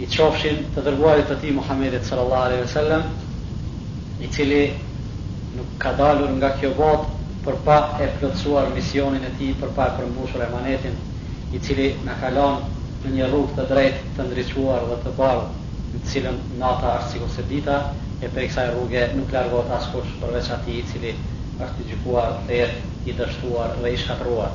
I qofshin të dërguarit të Tij Muhammedit sallallahu alejhi ve sellem, i cili nuk ka dalur nga kjo botë për pa e plotësuar misionin e tij, për pa e përmbushur emanetin, i cili na ka lënë në një rrugë të drejtë, të ndriçuar dhe të bardhë, në të cilën nata është sikurse dita, e prej kësaj rruge nuk largohet askush përveç atij i cili është i gjykuar të jetë i dështuar dhe i shkatërruar.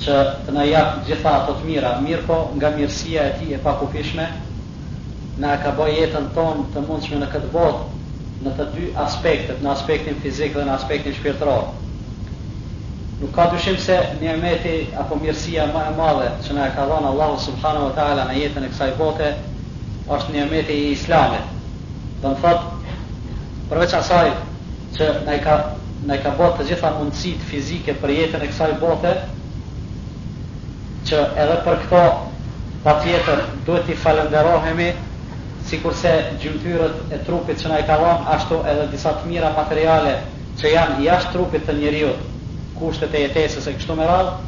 që të na japë të gjitha ato të mira, mirëpo nga mirësia e tij e pakufishme, na e ka bë jetën tonë të mundshme në këtë botë në të dy aspektet, në aspektin fizik dhe në aspektin shpirtëror. Nuk ka dyshim se ni'meti apo mirësia ma e madhe që na e ka dhon Allahu subhanahu wa ta'ala në jetën e kësaj bote është ni'meti i Islamit, do të thotë përveç asaj që na i ka Na i ka bo të gjitha mundësitë fizike për jetën e kësaj bote, që edhe për këto patjetër duhet t'i falënderohemi, sikurse gjymtyrët e trupit që na i ka lon, ashtu edhe disa të mira materiale që janë jashtë trupit të njeriut, kushtet e jetesës e kështu me radhë,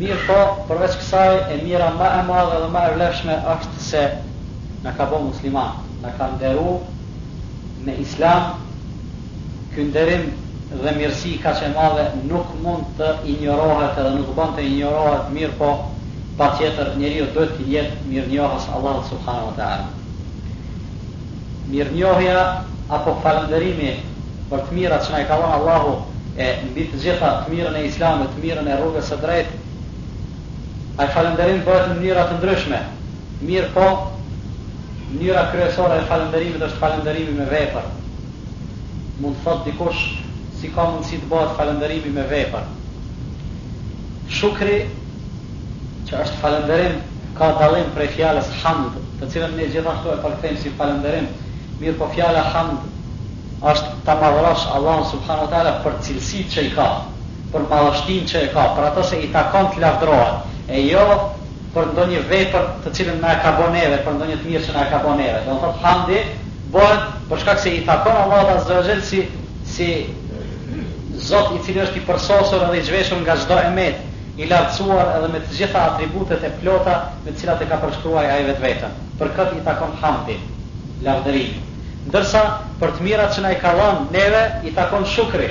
mirëpo përveç kësaj e mira ma e madhe dhe ma e vlefshme është se na ka bo muslimanë, na ka nderu me Islam, Ky nderim dhe mirësi kaq e madhe nuk mund të injorohet edhe nuk bën të injorohet mirëpo patjetër njeriu duhet t'i jetë mirënjohës Allahut subhanahu wa ta'ala. Mirënjohja apo falënderimi për të mirat që na i ka dhënë Allahu e mbi të gjitha të mirën e Islamit, të mirën e rrugës së drejtë, ai falënderim bëhet në mënyra të ndryshme, mirëpo mënyra kryesore e falënderimit është falënderimi me vepër. Mund të thotë dikush, si ka mundësi të bëhet falënderimi me vepër? Shukri, që është falënderim, ka dallim prej fjalës hamd, të cilën ne gjithashtu e përkthejmë si falënderim, mirëpo fjala hamd është ta madhërosh Allahun subhane ve teala për cilësitë që i ka, për madhështinë që e ka, për atë se i takon të lavdërohet, e jo për ndonjë vepër të cilën na e ka bo neve, për ndonjë të mirë që na e ka bo neve. Do të thotë hamdi bëhet për shkak se i takon Allahut azza wa xhel si si Zot i cili është i përsosur edhe i zhveshur nga çdo e met, i lartësuar edhe me të gjitha atributet e plota me të cilat e ka përshkruar ai vetveten. Për këtë i takon hamdi, lavdërimi. Ndërsa për të mirat që na i ka dhënë neve i takon shukri.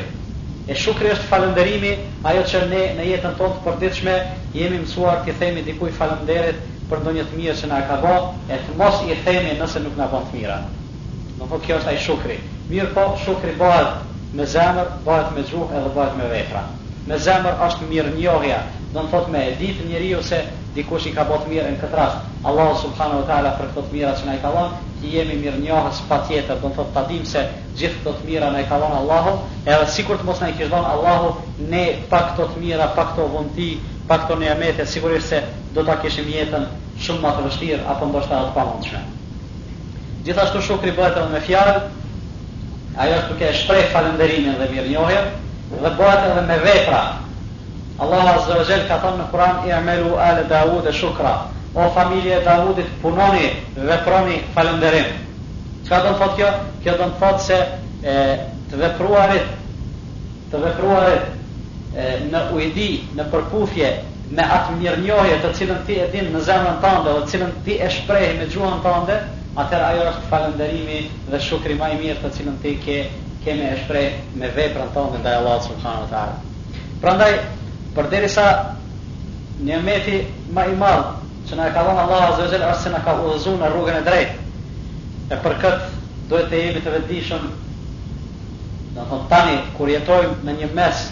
E shukri është falënderimi Ajo që ne në jetën tonë të përditshme jemi mësuar t'i themi dikujt falënderit për ndonjë të mirë që na e ka ba e të mos i themi nëse nuk na bën të mira. Domethënë kjo është ai shukri. Mirëpo shukri bëhet me zemër, bëhet me gjuhë edhe bëhet me vepra. Me zemër është mirënjohja, do të thotë me e ditë njeriu se dikush i ka ba të mirë e në këtë rast Allahu subhanahu wa taala për këto të mira që na i ka dhënë t'i jemi mirënjohës patjetër, do të thotë ta dimë se Gjithë këto të mira na i ka dhënë Allahu, edhe sikur të mos na i kish dhënë Allahu, ne pa këto të mira, pa këto dhunti, pa këto niamete, sigurisht se do ta kishim jetën shumë më të vështirë apo ndoshta edhe të pamundshme. Gjithashtu shukri bëhet edhe me fjalë, ajo është duke e shpreh falënderimin dhe mirënjohjen dhe bëhet edhe me vepra. Allahu Azza wa Jall ka thënë në Kur'an i'malu ala Dawud shukra. O familje e Dawudit, punoni, veproni falënderim. Çka do të thotë kjo? Kjo do të thotë se e, të vepruarit, të vepruarit e, në ujdi, në përputhje me atë mirënjohje të cilën ti e din në zemrën tënde dhe të cilën ti e shpreh me gjuhën tënde, atëherë ajo është falënderimi dhe shukri më i mirë të cilën ti ke ke me e shpreh me veprën tënde ndaj Allahut subhanahu wa ta'ala. Prandaj, përderisa niameti më i madh që na e ka dhënë Allahu azza wa jall është se na ka udhëzuar në rrugën e drejtë, e për këtë duhet të jemi të vetëdijshëm, domethënë tani kur jetojmë në një mes,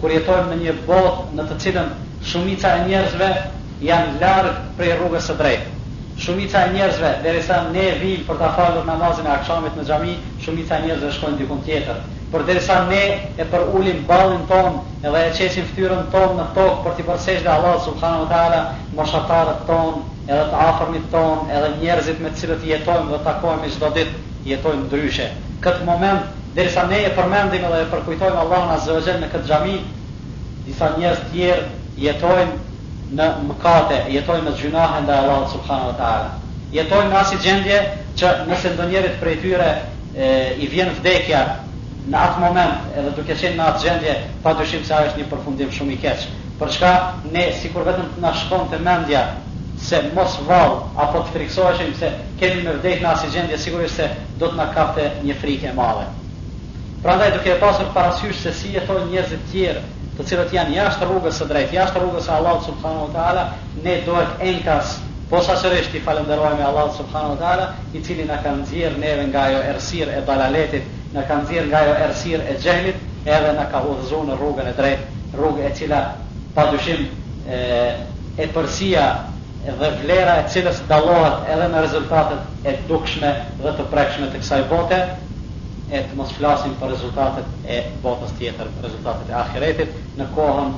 kur jetojmë në një botë në të cilën shumica e njerëzve janë larg prej rrugës së drejtë. Shumica e njerëzve derisa ne vijmë për ta falur namazin e akşamit në xhami, shumica e njerëzve shkojnë dikund tjetër. Por derisa ne e përulim ballin tonë dhe e qesim fytyrën tonë në tokë për t'i bërë sejdë Allahut subhanahu wa taala, moshatarët tonë, edhe të afërmit tonë, edhe njerëzit me të cilët jetojmë dhe takohemi çdo ditë, jetojnë ndryshe. Këtë moment, derisa ne e përmendim edhe e përkujtojmë Allahun azze ue xhel në këtë xhami, disa njerëz tjerë jetojnë në mëkate, jetojnë në gjynahe ndaj Allahut subhane ve teala. Jetojnë në asi gjendje që nëse ndonjërit prej tyre i vjen vdekja, Në atë moment, edhe duke qenë në atë gjendje, padyshim se ai është një përfundim shumë i keq. Për çka ne sikur vetëm të na shkonte mendja se mos vallë apo të frikësoheshim se kemi me vdekë në asi gjendje sigurisht se do të na kapte një frikë e madhe. Prandaj duke e pasur parasysh se si jetojnë njerëzit tjerë të cilët janë jashtë rrugës së drejtë, jashtë rrugës së Allahut subhanahu wa ta'ala, ne duhet enkas posaçërisht t'i falënderohemi Allahut subhanahu wa ta'ala, i cili na ka nxjerrë neve nga ajo errësirë e dalaletit, na ka nxjerr nga ajo errësirë e xhehlit edhe na ka udhëzu në rrugën e drejtë, rrugë e cila padyshim epërsia dhe vlera e cilës dallohet edhe në rezultatet e dukshme dhe të prekshme të kësaj bote, e të mos flasim për rezultatet e botës tjetër, rezultatet e Ahiretit, në kohën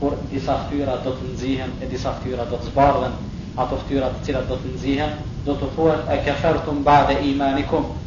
kur disa ftyra do të nxihen e disa ftyra do të zbardhen, ato ftyra të cilat do të nxihen, do t'u thuhet, Ekefertum ba'de imanikum,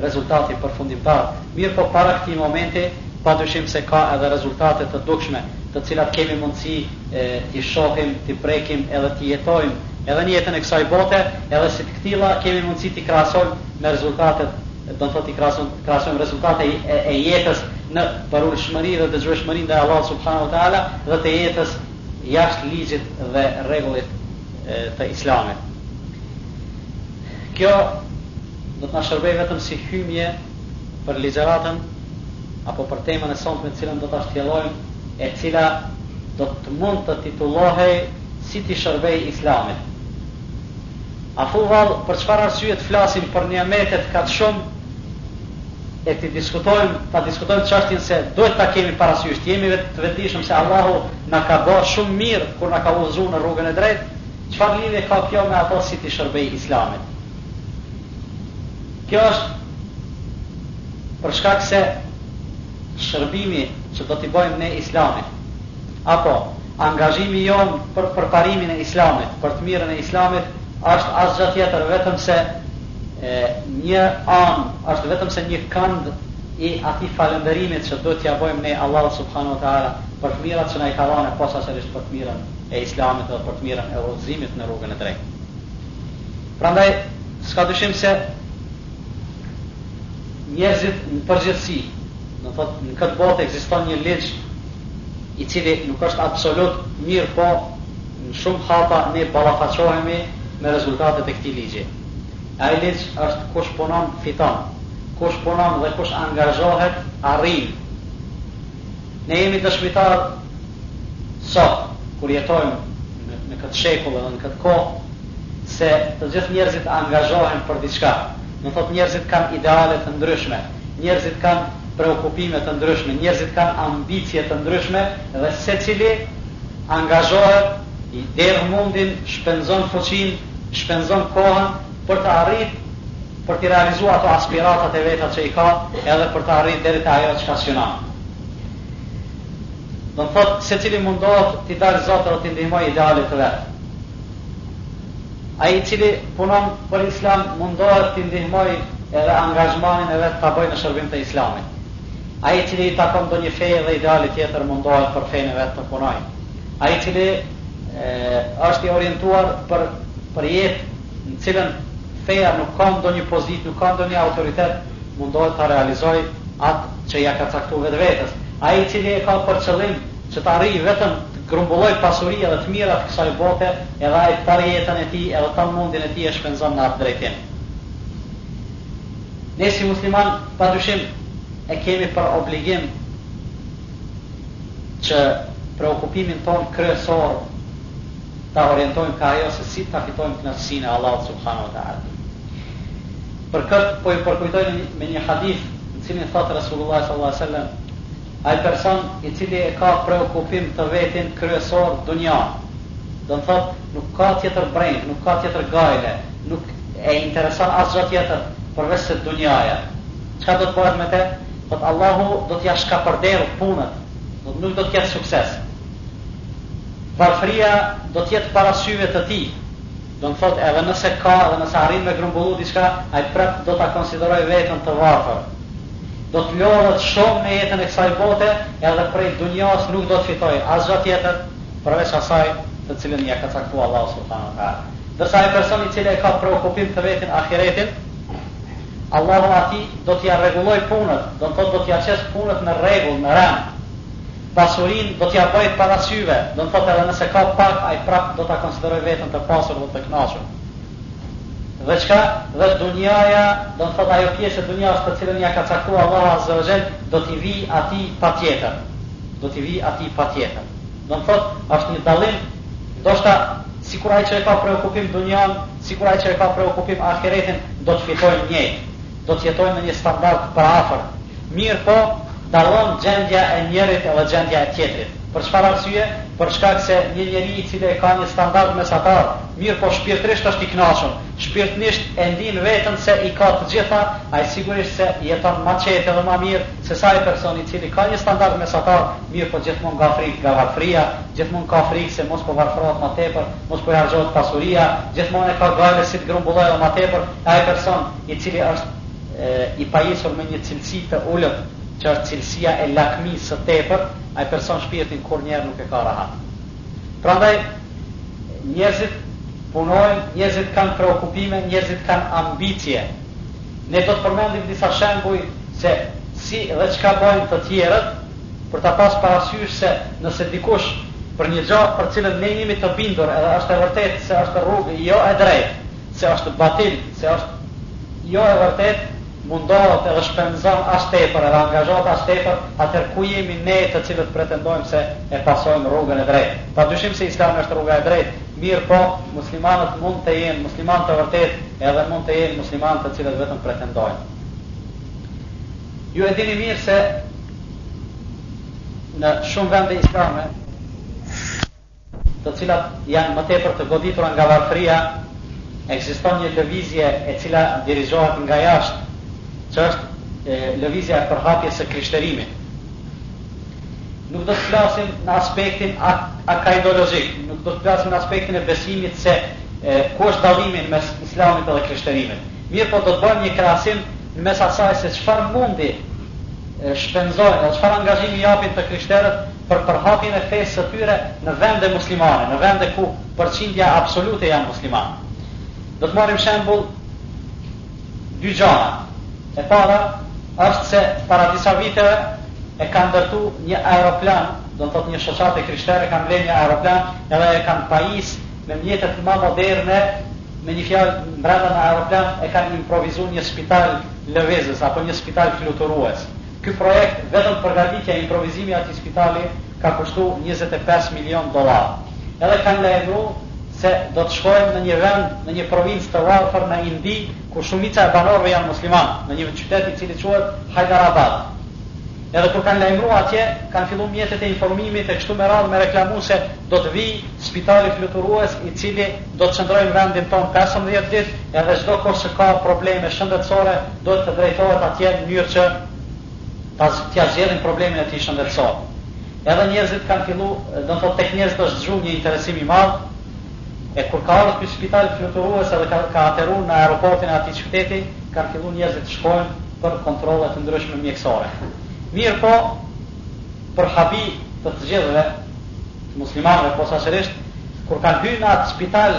rezultati përfundimtar, mirëpo para këtij momenti padyshim se ka edhe rezultate të dukshme, të cilat kemi mundësi t'i shohim, t'i prekim edhe t'i jetojmë edhe në jetën e kësaj bote, edhe si të këtilla kemi mundësi t'i krahasojmë me rezultatet, do të thotë t'i krahasojmë krahasojmë rezultatet e jetës në përulshmëri dhe dëgjueshmëri ndaj Allahut subhanahu wa ta'ala dhe të jetës jashtë ligjit dhe rregullit të Islamit. Kjo. Do të na shërbejë vetëm si hymje për ligjëratën apo për temën e sontme të cilën do ta shtjellojmë, e cila do të mund të titullohej Si t'i shërbej Islamit. A thu vallë për çfarë arsye të flasim për nimetet kaq shumë e t'i diskutojmë, ta diskutojmë çështjen se duhet ta kemi parasysh, të jemi të vetëdijshëm se Allahu na ka ba shumë mirë kur na ka udhëzu në rrugën e drejtë, çfarë lidhje ka kjo me ato si t'i shërbej Islamit? Kjo është për shkak se shërbimi që do t'i bojmë ne Islamit, apo angazhimi jonë për përparimin e Islamit, për të mirën e Islamit, është asgjë tjetër vetëm se një anë, është vetëm se një kënd i atij falënderimit që duhet t'ia bojmë ne Allahut subhanahu wa ta'ala për të mirat që na i ka dhanë e posaçërisht për të mirën e Islamit dhe për të mirën e udhëzimit në rrugën e drejtë. Prandaj, s'ka dyshim se njerëzit në përgjithësi, do të thotë në këtë botë ekziston një ligj i cili nuk është absolut, mirëpo në shumë hapa ne ballafaqohemi me rezultatet e këtij ligji. E ai ligj është kush punon fiton, kush punon dhe kush angazhohet arrin. Ne jemi dëshmitarë sot, kur jetojmë në këtë shekull edhe në këtë kohë, se të gjithë njerëzit angazhohen për diçka. Do të thotë njerëzit kanë ideale të ndryshme, njerëzit kanë preokupime të ndryshme, njerëzit kanë ambicie të ndryshme dhe secili angazhohet, e derdh mundin, shpenzon fuqinë, shpenzon kohën për të arritë për t'i realizu ato aspiratat e veta që i ka edhe për të arrit deri te ajo çka synon. Do të thotë, secili mundohet t'i dalë zot dhe t'i ndihmojë idealit të vet. Ai i cili punon për Islam mundohet t'i ndihmojë edhe angazhmanin e vet ta bëjë në shërbim të Islamit. Ai i cili i takon ndonjë feje dhe ideali tjetër mundohet për fenë e vet të punojë. Ai i cili e, është i orientuar për për jetë në të cilën feja nuk ka ndonjë pozitë, nuk ka ndonjë autoritet, mundohet ta realizojë atë që ia ka caktuar vetvetes. Ai i cili e ka për qëllim që të arrijë vetëm të grumbullojë pasuri edhe të mira të kësaj bote, edhe ai tërë jetën e tij, edhe tan mundin e tij e shpenzon në atë drejtim. Ne si muslimanë, padyshim e kemi për obligim që preokupimin tonë kryesor, ta orientojmë ka ajo se si ta fitojmë kënaqësinë e Allahut subhanahu wa ta'ala. Për këtë po ju përkujtoj me një hadith në të cilin thotë Resulullahi sallallahu alejhi ve sellem, Ai person i cili e ka preokupim të vetin kryesor dunjanë, do të thotë nuk ka tjetër brengë, nuk ka tjetër gajle, nuk e intereson asgjë tjetër përveç se dunjaja. Çka do të bëhet me të? Thotë Allahu do t'ia shkapërderë punët, do të nuk do të ketë sukses. Varfëria do të jetë para syve të tij. Do të thotë edhe nëse ka dhe nëse arrin me grumbullu diçka, ai prap do ta konsiderojë veten të varfër. Do të lodhet shumë në jetën e kësaj bote edhe prej dunjas nuk do të fitojë asgjë tjetër përveç asaj të cilën ia ka caktuar Allahu subhanahu wa ta'ala. Ndërsa ai person i cili e ka preokupim të vetin ahiretin, Allahu atij do t'ia rregullojë punët, do të thotë do t'ia qesë punët në rregull, në rend. Pasurinë do t'ia bëjë para syve, do të thotë edhe nëse ka pak ai prapë do ta konsiderojë veten të pasur dhe të kënaqur. Dhe çka? Dhe dunjaja, do të thotë ajo pjesë e dunjas të cilën ia ka caktuar Allahu azza wa xhel, do t'i vijë atij patjetër. Do t'i vijë atij patjetër. Do të thotë, është një dallim ndoshta sikur ai që e ka preokupim dunjan, sikur ai që e ka preokupim ahiretin do të fitojnë njëjtë. do të jetojnë në një standard të përafërt, mirëpo dallon gjendja e njërit dhe gjendja e tjetrit. Për çfarë arsye? Për shkak se një njeri i cili e ka një standard mesatar, mirëpo shpirtërisht është i kënaqur, shpirtnisht e ndin veten se i ka të gjitha, ai sigurisht se jeton ma qete dhe ma mirë se sa ai person i cili ka një standard mesatar, mirëpo gjithmonë ka frikë nga varfëria, gjithmonë ka frikë se mos po varfërohet ma tepër, mos po i harxhohet pasuria, gjithmonë e ka gajle si të grumbullojë edhe ma tepër, e ai person. i cili është i pajisur me një cilësi të ulët, që është cilësia e lakmisë së tepërt, ai person shpirtin kurrnjëherë nuk e ka rahat. Prandaj, njerëzit punojnë, njerëzit kanë preokupime, njerëzit kanë ambicie. Ne do të përmendim disa shembuj se si dhe çka bëjnë të tjerët, për ta pasë parasysh se nëse dikush për një gjë për të cilën ne jemi të bindur edhe është e vërtetë se është rrugë jo e drejtë, se është batil, se është jo e vërtetë, mundohet edhe shpenzon aq tepër edhe angazhohet aq tepër, atëherë ku jemi ne të cilët pretendojmë se e pasojmë rrugën e drejtë? Padyshim se Islami është rruga e drejtë, mirëpo muslimanët mund të jenë muslimanë të vërtetë edhe mund të jenë muslimanë të cilët vetëm pretendojnë. Ju e dini mirë se në shumë vende islame të cilat janë më tepër të goditura nga varfëria, ekziston një lëvizje e cila dirigjohet nga jashtë, që është lëvizja e përhapjes së krishterimit. Nuk do të flasim në aspektin akaidologjik, nuk do të flasim në aspektin e besimit se ku është dallimi mes islamit dhe krishterimit. Mirëpo do të bëjmë një krahasim në mes asaj se çfarë mundi shpenzojnë dhe çfarë angazhimi japin të krishterët për përhapjen e fesë së tyre në vende muslimane, në vende ku përqindja absolute janë muslimanë. Do të marrim shembull dy gjana. E para është se para disa viteve e kanë ndërtu një aeroplan, do të thotë një shoqatë e krishterë kanë ble një aeroplan edhe e kanë pajis me mjetet më moderne, me një fjalë brenda në aeroplan e kanë improvizu një spital lëvizës apo një spital fluturues. Ky projekt, vetëm përgatitja e improvizimi i atij spitali ka kushtu njëzet e pesë milionë dollarë. Edhe kanë lajmru se do të shkojnë në një vend, në një provincë të varfër në Indi, ku shumica e banorëve janë muslimanë, në një qytet i cili quhet Hyderabad. Edhe kur kanë lajmru atje, kanë fillu mjetet e informimit e kështu me radhë me reklamu se do të vijë spitali fluturues i cili Do të qëndrojë në vendin tonë pesëmbëdhjetë ditë edhe çdo kush që ka probleme shëndetësore duhet të drejtohet atje në mënyrë që ta t'ia zgjidhin problemin e tij shëndetësor. Edhe njerëzit kanë fillu, do të thotë tek njerëzit është zgju një interesim i madh, e kur ka ardhur ky spital fluturues edhe ka ka ateru në aeroportin e atij qyteti, kanë fillu njerëzit të shkojnë për kontrolle të ndryshme mjekësore. Mirëpo, për habi të të gjithëve, Muslimanëve posaçërisht kur kanë hy në atë spital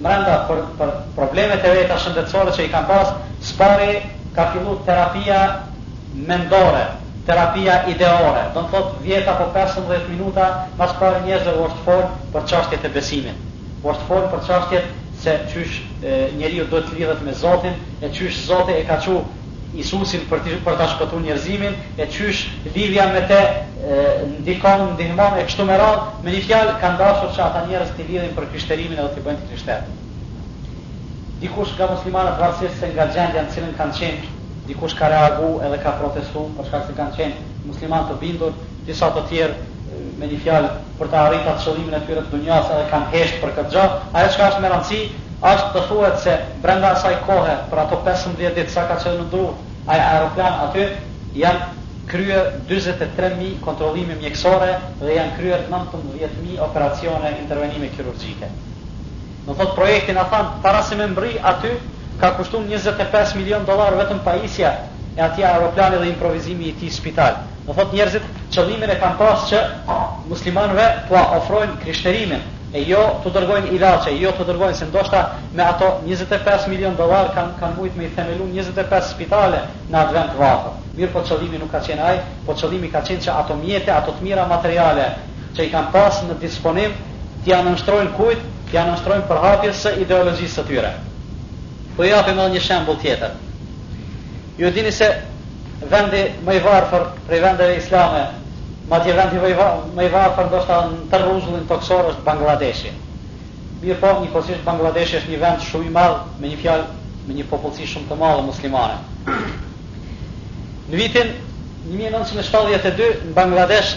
mrenda për për problemet e veta shëndetësore që i kanë pas, s'pari ka fillu terapia mendore, terapia ideore, do të thotë dhjetë apo pesëmbëdhjetë minuta ma s'pari njerëzve u është fol për çashtjet e besimit, u është fol për çashtjet se qysh njeriu duhet të lidhet me Zotin e qysh Zoti e ka çu Isusin për të për ta shpëtu njerëzimin e qysh lidhja me te ndikon ndihmon e kështu me radhë me një fjalë kanë dashur që ata njerëz t'i lidhin për krishterimin edhe t'i bëjnë të krishterë dikush nga muslimanët varësisht se nga gjendja në cilën kanë qenë dikush ka reagu edhe ka protestu për shkak se kanë qenë muslimanë të bindur Disa të tjerë, me një fjalë, për të arritë atë qëllimin e tyre të dunjas edhe kanë hesht për këtë gjë. Ajo çka është me randësi, asht të thuhet se brenda asaj kohe, për ato pesëmbëdhjetë ditë sa ka qenë në dru ai aeroplan aty, janë kryer dyzet e tre mijë kontrollime mjekësore dhe janë kryer nëntëmbëdhjetë mijë operacione intervenime kirurgjike. Do me thotë projekti, a thamë para se me mbrri aty ka kushtu njëzet e pesë milion dollarë vetëm pajisja e atij aeroplani dhe improvizimi i tij spital. Do me thotë njerëzit qëllimin e kanë pas që muslimanëve t'ua ofrojnë krishterimin e jo t'u dërgojnë ilaçe jo t'u dërgojnë se ndoshta me ato njëzet e pesë milion dollarë kanë kanë mujt me i themelu njëzet e pesë spitale në atë vend të varfër. Mirëpo qëllimi nuk ka qenë ai, po qëllimi ka qenë që ato mjete ato të mira materiale që i kanë pasë në disponim t'ia nënshtrojnë kujt, t'ia nënshtrojnë përhapjes së ideologjisë së tyre. Po ju japim edhe një shembull tjetër. Ju e dini se vendi më i varfër prej vendeve islame, madje vendi më i më i varfër ndoshta edhe në tërë rruzullin tokësor është Bangladeshi. Mirëpo, njëkohësisht Bangladeshi është një vend shumë i madh, me një fjalë me një popullsi shumë të madhe muslimane. Në vitin një mijë e nëntëqind e shtatëdhjetë e dy në Bangladesh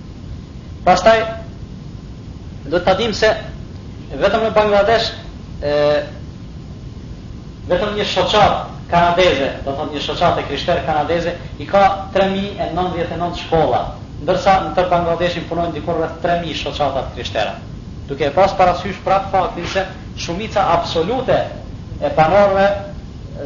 Pastaj duhet ta dimë se vetëm në Bangladesh ë vetëm një shoqatë kanadeze, do thotë një shoqatë e krishterë kanadeze, i ka 3099 shkolla, ndërsa në tërë Bangladeshin punojnë diku rreth 3000 shoqata të krishtera. Duke e pas parasysh prapë faktin se shumica absolute e banorëve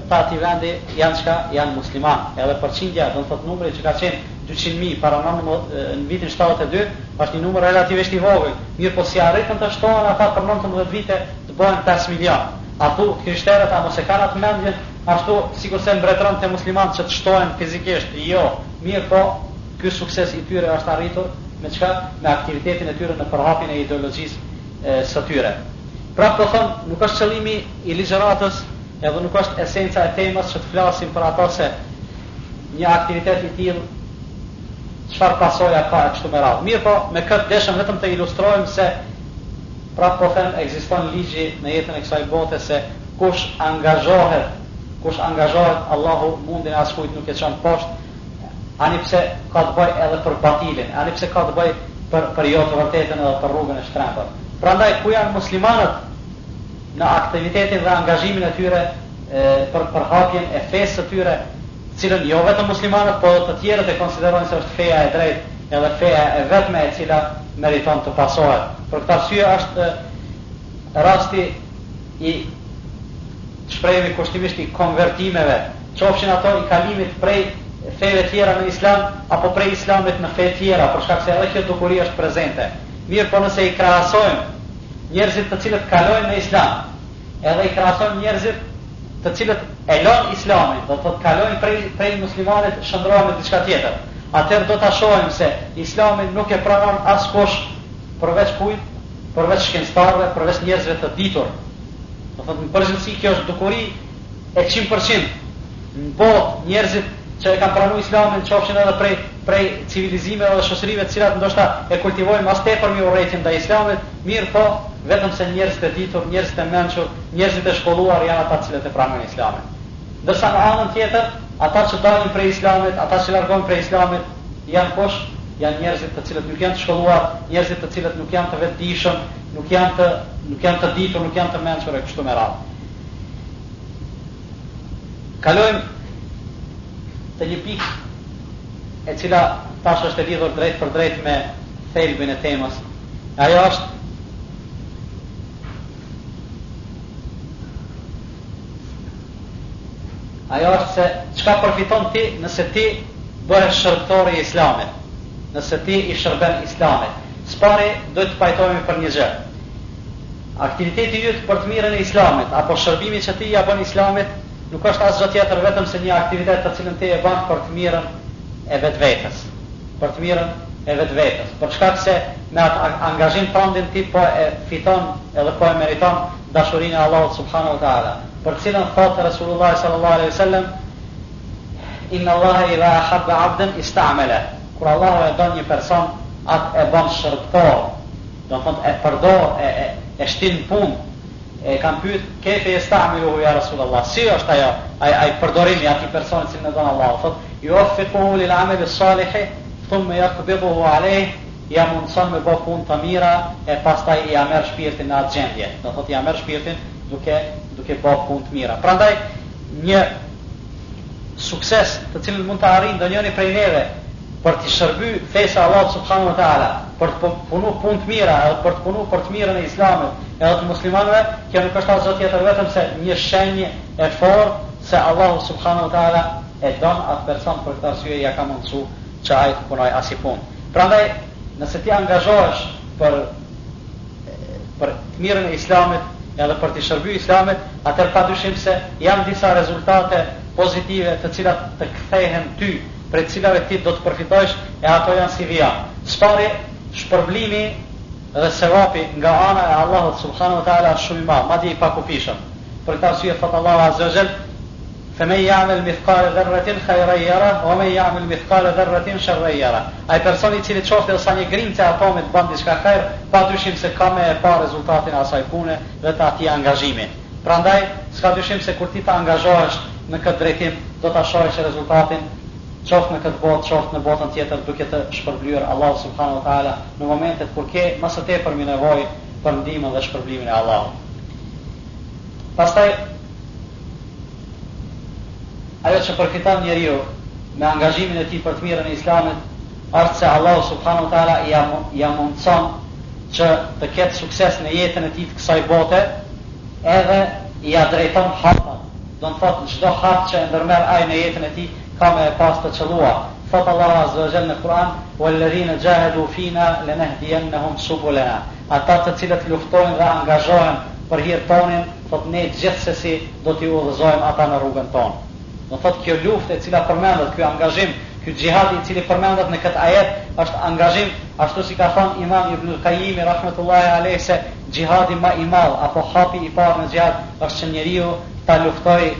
të atij vendi janë çka janë muslimanë, edhe përqindja, do thotë numri që ka qenë Dyqind mijë para na në në vitin shtatëdhjetë e dy është një numër relativisht i vogël, mirëpo si arritën të shtohen ata për nëntëmbëdhjetë vite të bëhen pesë milionë? A thu, krishterët a mos e kanë atë mendjen ashtu sikurse mbretëron te muslimanët që të shtohen fizikisht? Jo. Mirëpo, ky sukses i tyre është arritur me çka? Me aktivitetin e tyre në përhapjen e ideologjisë së tyre. Prapë po them, nuk është qëllimi i ligjëratës edhe nuk është esenca e temës që të flasim për ata se një aktivitet i tillë çfarë pasoja ka e kështu me radhë. Mirëpo, me këtë deshëm vetëm të ilustrojmë se pra po them ekziston ligji në jetën e kësaj bote se kush angazhohet, kush angazhohet Allahu mundin e askujt nuk e çon poshtë, ani pse ka të bëjë edhe për batilin, ani pse ka të bëjë për për jo të vërtetën edhe për rrugën e shtrembër. Prandaj ku janë muslimanët në aktivitetin dhe angazhimin e tyre për përhapjen e fesë së tyre, të cilën jo vetëm muslimanët, po edhe të tjerët e konsiderojnë se është feja e drejtë edhe feja e vetme e cila meriton të pasohet. Për këtë arsye edhe rasti i shprehemi kushtimisht i konvertimeve, qofshin ato i kalimit prej feve tjera në islam apo prej islamit në fe tjera, për shkak se edhe kjo dukuri është prezente. Mirëpo nëse i krahasojmë Njerëzit të cilët kalojnë në Islam, edhe i krahasojmë njerëzit të cilët e lanë Islamin, do të thotë kalojnë prej prej muslimanit shndrohen në diçka tjetër. Atëherë do ta shohim se Islamin nuk e pranon askush përveç kujt? Përveç shkencëtarëve, përveç njerëzve të ditur. Do thotë në përgjithësi kjo është dukuri E qind për qind. Në botë, njerëzit që e kanë pranu Islamin qofshin edhe prej prej civilizimeve dhe shoqërive të cilat ndoshta e kultivojnë më s'tepërmi urrejtjen ndaj Islamit, mirëpo, vetëm se njerëzit e ditur, njerëzit e mençur, njerëzit e shkolluar janë ata të cilët e pranojnë Islamin. Ndërsa në anën tjetër, ata që dalin prej Islamit, ata që largohen prej Islamit, janë kush? Janë njerëzit të cilët nuk janë të shkolluar, njerëzit të cilët nuk janë të vetëdijshëm, nuk janë të nuk janë të ditur, nuk janë të mençur e kështu me radhë. Kalojmë te një pikë e cila tash është e lidhur drejtpërdrejt me thelbin e temës. Ajo është Ajo është se çka përfiton ti nëse ti bëhesh shërbëtor i Islamit, nëse ti i shërben Islamit. Së pari duhet të pajtohemi për një gjë. Aktiviteti yt për të mirën e Islamit, apo shërbimi që ti ia bën Islamit, nuk është asgjë tjetër vetëm se një aktivitet të cilën ti e bën për të mirën e vetvetes. Për të mirën e vetvetes. Për shkak se me atë angazhim tëndin ti po e fiton edhe po e meriton dashurinë e Allahut subhanahu wa ta'ala, për të cilën thotë Resulullahi sallallahu alejhi ve sellem, Inna Allahe idha ahabbe abden ista'meleh. Kur Allahu e don një person, atë e bën shërbëtor. Do të thotë e përdor, e, e, e shtin në punë. E kanë pyet, Kejfe jesta'miluhu ja Rasulallah, si është ajo, ai, ai përdorim i atij personi të cilin e don Allahu, thotë, Ju'offiquhu lil ameli s-salihi, thumme jaqbidhuhu alejh, ia mundëson me bë punë të mira e pastaj ia merr shpirtin në atë gjendje. Do thotë ia merr shpirtin duke duke bërë punë të mira. Prandaj një sukses të cilin mund ta arrijë ndonjëri prej neve për t'i shërby fesë së Allahut subhanahu wa ta'ala, për të punu punë të mira apo për të punu për të mirën e Islamit edhe të muslimanëve, kjo nuk është asgjë tjetër vetëm se një shenjë e fortë se Allahu subhanahu wa ta'ala e don atë person për këtë arsye ia ka mundësu që ai të punojë asi punë. Prandaj nëse ti angazhohesh për për të mirën e Islamit edhe për t'i shërbyer Islamit, atëherë padyshim se janë disa rezultate pozitive të cilat të kthehen ty, prej të cilave ti do të përfitojsh, e ato janë si vijon. Së pari, shpërblimi dhe sevapi nga ana e Allahut subhanahu wa ta'ala është shumë i madh, madje i pakufishëm. Për këtë arsye thotë Allahu azza wa jall, Femen ya'mel mithqale dherratin khayran yarah wa men ya'mel mithqale dherratin sharran yarah Ai person i cili qoftë edhe sa një grimcë e atomit bën diçka hajr, padyshim se ka me e pa rezultatin e asaj pune dhe të atij angazhimi. Prandaj, s'ka dyshim se kur ti të angazhohesh në këtë drejtim, do ta shohësh rezultatin qoftë në këtë botë, qoftë në botën tjetër duke të shpërblyer Allahu subhanahu wa ta'ala në momentet kur ke më së tepërmi nevojë për ndihmën dhe shpërblimin e Allahut. Pastaj, Ajo që përfiton njeriu me angazhimin e tij për të mirën e Islamit është se Allahu subhanahu wa ta'ala ia mundëson që të ketë sukses në jetën e tij të kësaj bote edhe ia drejton hapat, do të thotë çdo hap që e ndërmerr ai në jetën e tij ka me e pas të qëllua. Thotë Allahu azze wa xhel në Kur'an, "Wal-ladhina jahadu fina lanahdiyannahum subulana", Ata të cilët luftojnë dhe angazhohen për hir tonin, Thotë ne gjithsesi do t'i udhëzojmë ata në rrugën tonë. Do thotë kjo luftë e cila përmendet, ky angazhim, ky xhihad i cili përmendet në këtë ajet është angazhim, ashtu si ka thonë Imam Ibnul Kajjimi rahmetullahi alejh se xhihadi ma i madh apo hapi i parë në xhihad është që njeriu ta luftojë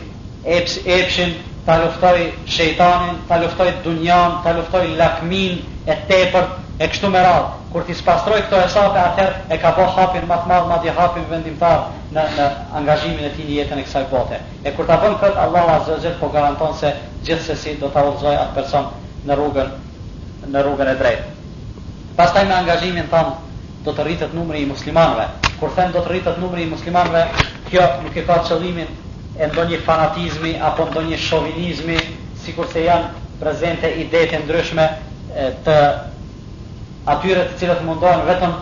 Epsh epshin, ta luftoj shejtanin, ta luftoj dunjanë, ta luftoj lakminë e tepërt e kështu me radhë. Kur t'i spastrojë këto hesape atëherë e ka bo hapin ma të madh madje hapin vendimtar në në angazhimin e tij në jetën e kësaj bote. E kur ta bon këtë Allahu azze wa xhel po garanton se gjithsesi do ta udhëzojë atë person në rrugën në rrugën e drejtë. Pastaj me angazhimin tonë do të rritet numri i muslimanëve. Kur them do të rritet numri i muslimanëve, kjo nuk e ka qëllimin e ndonjë fanatizmi apo ndonjë shovinizmi, sikurse janë prezente idetë e ndryshme të atyre të cilët mundohen vetëm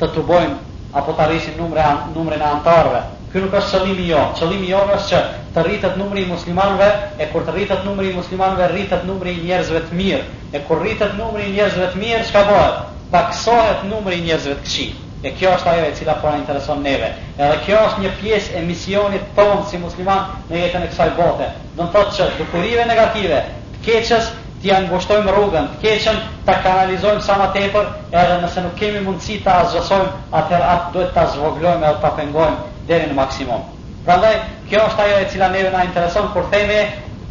të tubojnë apo ta rrisin numre numrin e anëtarëve. Ky nuk është qëllimi jonë. Qëllimi jonë është që të rritet numri i muslimanëve, e kur të rritet numri i muslimanëve, rritet numri i njerëzve të mirë. E kur rritet numri i njerëzve të mirë, çka bohet? pakësohet numri i njerëzve të këqij, e kjo është ajo e cila po na intereson neve, edhe kjo është një pjesë e misionit tonë si musliman në jetën e kësaj bote, do të thotë që dukurive negative, të keqes, t'ia ngushtojmë rrugën, të keqen ta kanalizojmë sa ma tepër, edhe nëse nuk kemi mundësi ta asgjësojmë, atëherë atë duhet ta zvogëlojmë edhe ta pengojmë deri në maksimum. Prandaj, kjo është ajo e cila neve na intereson kur themi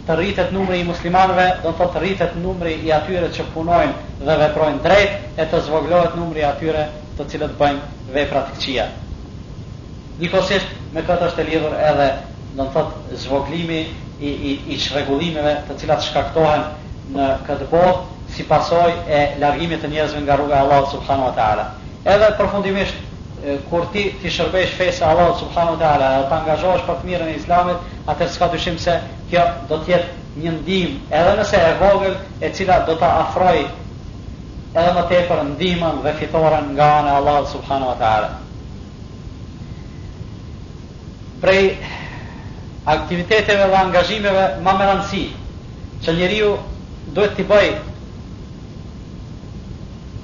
të rritet numri i muslimanëve, do të thotë të rritet numri i atyre që punojnë dhe veprojnë drejt e të zvogëlohet numri i atyre të cilët bëjnë vepra të këqija. Njëkohësisht me këtë është e lidhur edhe, do të thotë, zvogëlimi i i i çrregullimeve të cilat shkaktohen në këtë botë si pasojë e largimit të njerëzve nga rruga e Allahut subhanahu wa taala. Edhe përfundimisht Kur ti t'i shërbejsh fesë së Allahut subhanahu wa ta'ala dhe të angazhohesh për të mirën e Islamit, atëherë s'ka dyshim se kjo do të jetë një ndihmë, edhe nëse e vogël, e cila do ta afrojë edhe më tepër ndihmën dhe fitoren nga ana e Allahut subhanahu wa ta'ala. Prej aktiviteteve dhe angazhimeve ma me rëndësi që njeriu duhet t'i bëjë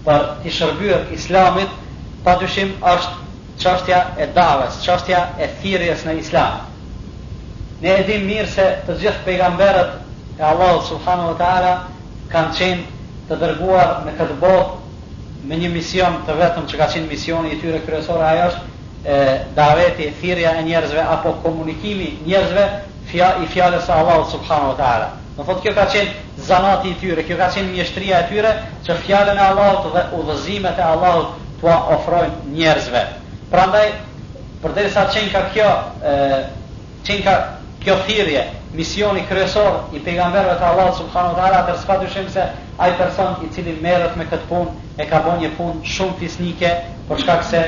Për t'i shërbyer Islamit, padyshim është çështja e davës, çështja e thirrjes në Islam. Ne e dimë mirë se të gjithë pejgamberët e Allahut subhanahu wa taala kanë qenë të dërguar në këtë botë me një mision të vetëm që ka qenë misioni i tyre kryesor ajo është e, daveti, thirrja e njerëzve apo komunikimi njerëzve Fja, i fjalës së Allahut subhanahu wa ta'ala. Do thotë kjo ka qenë zanati i tyre, kjo ka qenë mjeshtria e tyre që fjalën e Allahut dhe udhëzimet e Allahut t'ua ofrojnë njerëzve. Prandaj përderisa qenka kjo e, qenka kjo thirrje, misioni kryesor i pejgamberëve të Allahut subhanahu wa ta'ala, atëherë s'ka dyshim se ai person i cili merret me këtë punë e ka bërë një punë shumë fisnike, për shkak se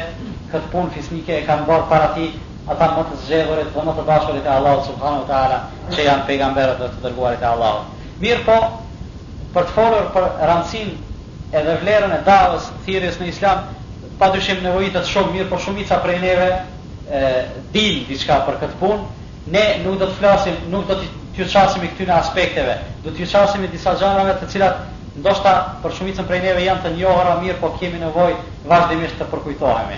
këtë punë fisnike e kanë bërë para tij ata më të zgjedhurit dhe më të dashurit e Allahut subhanahu wa ta'ala që janë pejgamberët dhe të dërguarit e Allahut. Mirëpo, për të folur për rëndësinë edhe vlerën e davës, thirrjes në Islam, padyshim nevojitet shumë, mirëpo shumica prej neve e dinë diçka për këtë punë. Ne nuk do të flasim, nuk do t'ju qasemi këtyne aspekteve, do t'ju qasemi disa gjanave të cilat ndoshta për shumicën prej neve janë të njohura, mirëpo kemi nevojë vazhdimisht të përkujtohemi.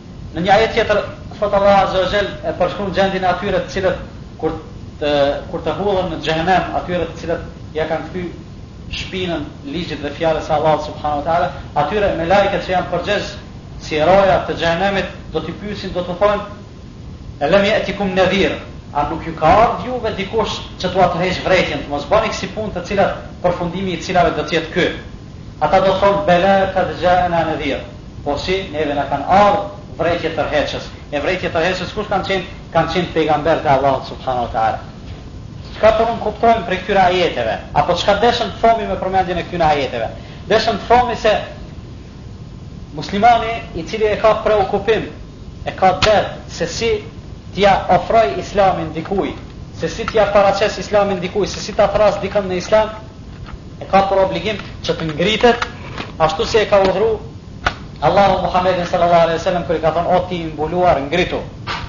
Në një ajet tjetër, thotë Allahu azze o xhel e përshkruan gjendjen e atyre të cilët kur të kur të hudhen në xhehenem, atyre të cilët ja kanë kthy shpinën ligjit dhe fjalës së Allahut subhanahu wa taala, atyre melajket që janë përgjegjës si roja të xhehenemit do t'i pyesin, do të thonë Elem yatikum nadhir, a nuk ju ka ardhur juve dikush që t'ua tërheq vërejtjen, të mos bëni kësi punë të cilat përfundimi i cilave do të jetë ky. Ata do thonë bela kad ja'na nadhir. Po si, neve na kanë ardhë vërejtje tërheqës. E vërejtje tërheqës kush kanë qenë? Kanë qenë pejgamberët e Allahut subhanahu wa ta'ala. Çka po nënkuptojmë prej këtyre ajeteve? Apo çka deshëm të thomi me përmendjen e këtyre ajeteve? Deshëm të thomi se muslimani i cili e ka preokupim, e ka dert se si t'ia ofroj islamin dikujt, se si t'ia paraqes islamin dikujt, se si ta thras dikën në islam, e ka për obligim që të ngritet ashtu si e ka urdhru Allahu Muhammedin sallallahu alaihi wasallam kur i ka thënë o ti i mbuluar ngritu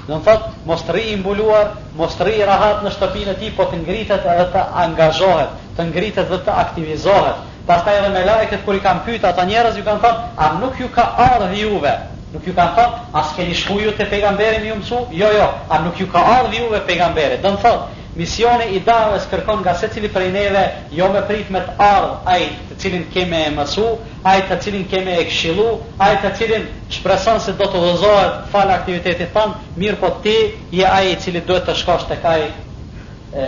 do të thotë mos të rri i mbuluar mos të rri rahat në shtëpinë e tij po të ngritet edhe të angazhohet të ngritet dhe të aktivizohet pastaj edhe melajket kur i kanë pyet ata njerëz ju kanë thënë a nuk ju ka ardhur juve Nuk ju kanë thënë, a s'keni shku ju te pejgamberi me ju mësu? Jo, jo, a nuk ju ka ardhë juve pejgamberi? Domethënë, Misioni i daves kërkon nga secili prej neve jo me prit me të ardhë ai të cilin ke me e mësu, ai të cilin ke me e këshillu, ai të cilin shpreson se do të udhëzohet falë aktivitetit tonë, mirëpo ti je ai i cili duhet të shkosh tek ai e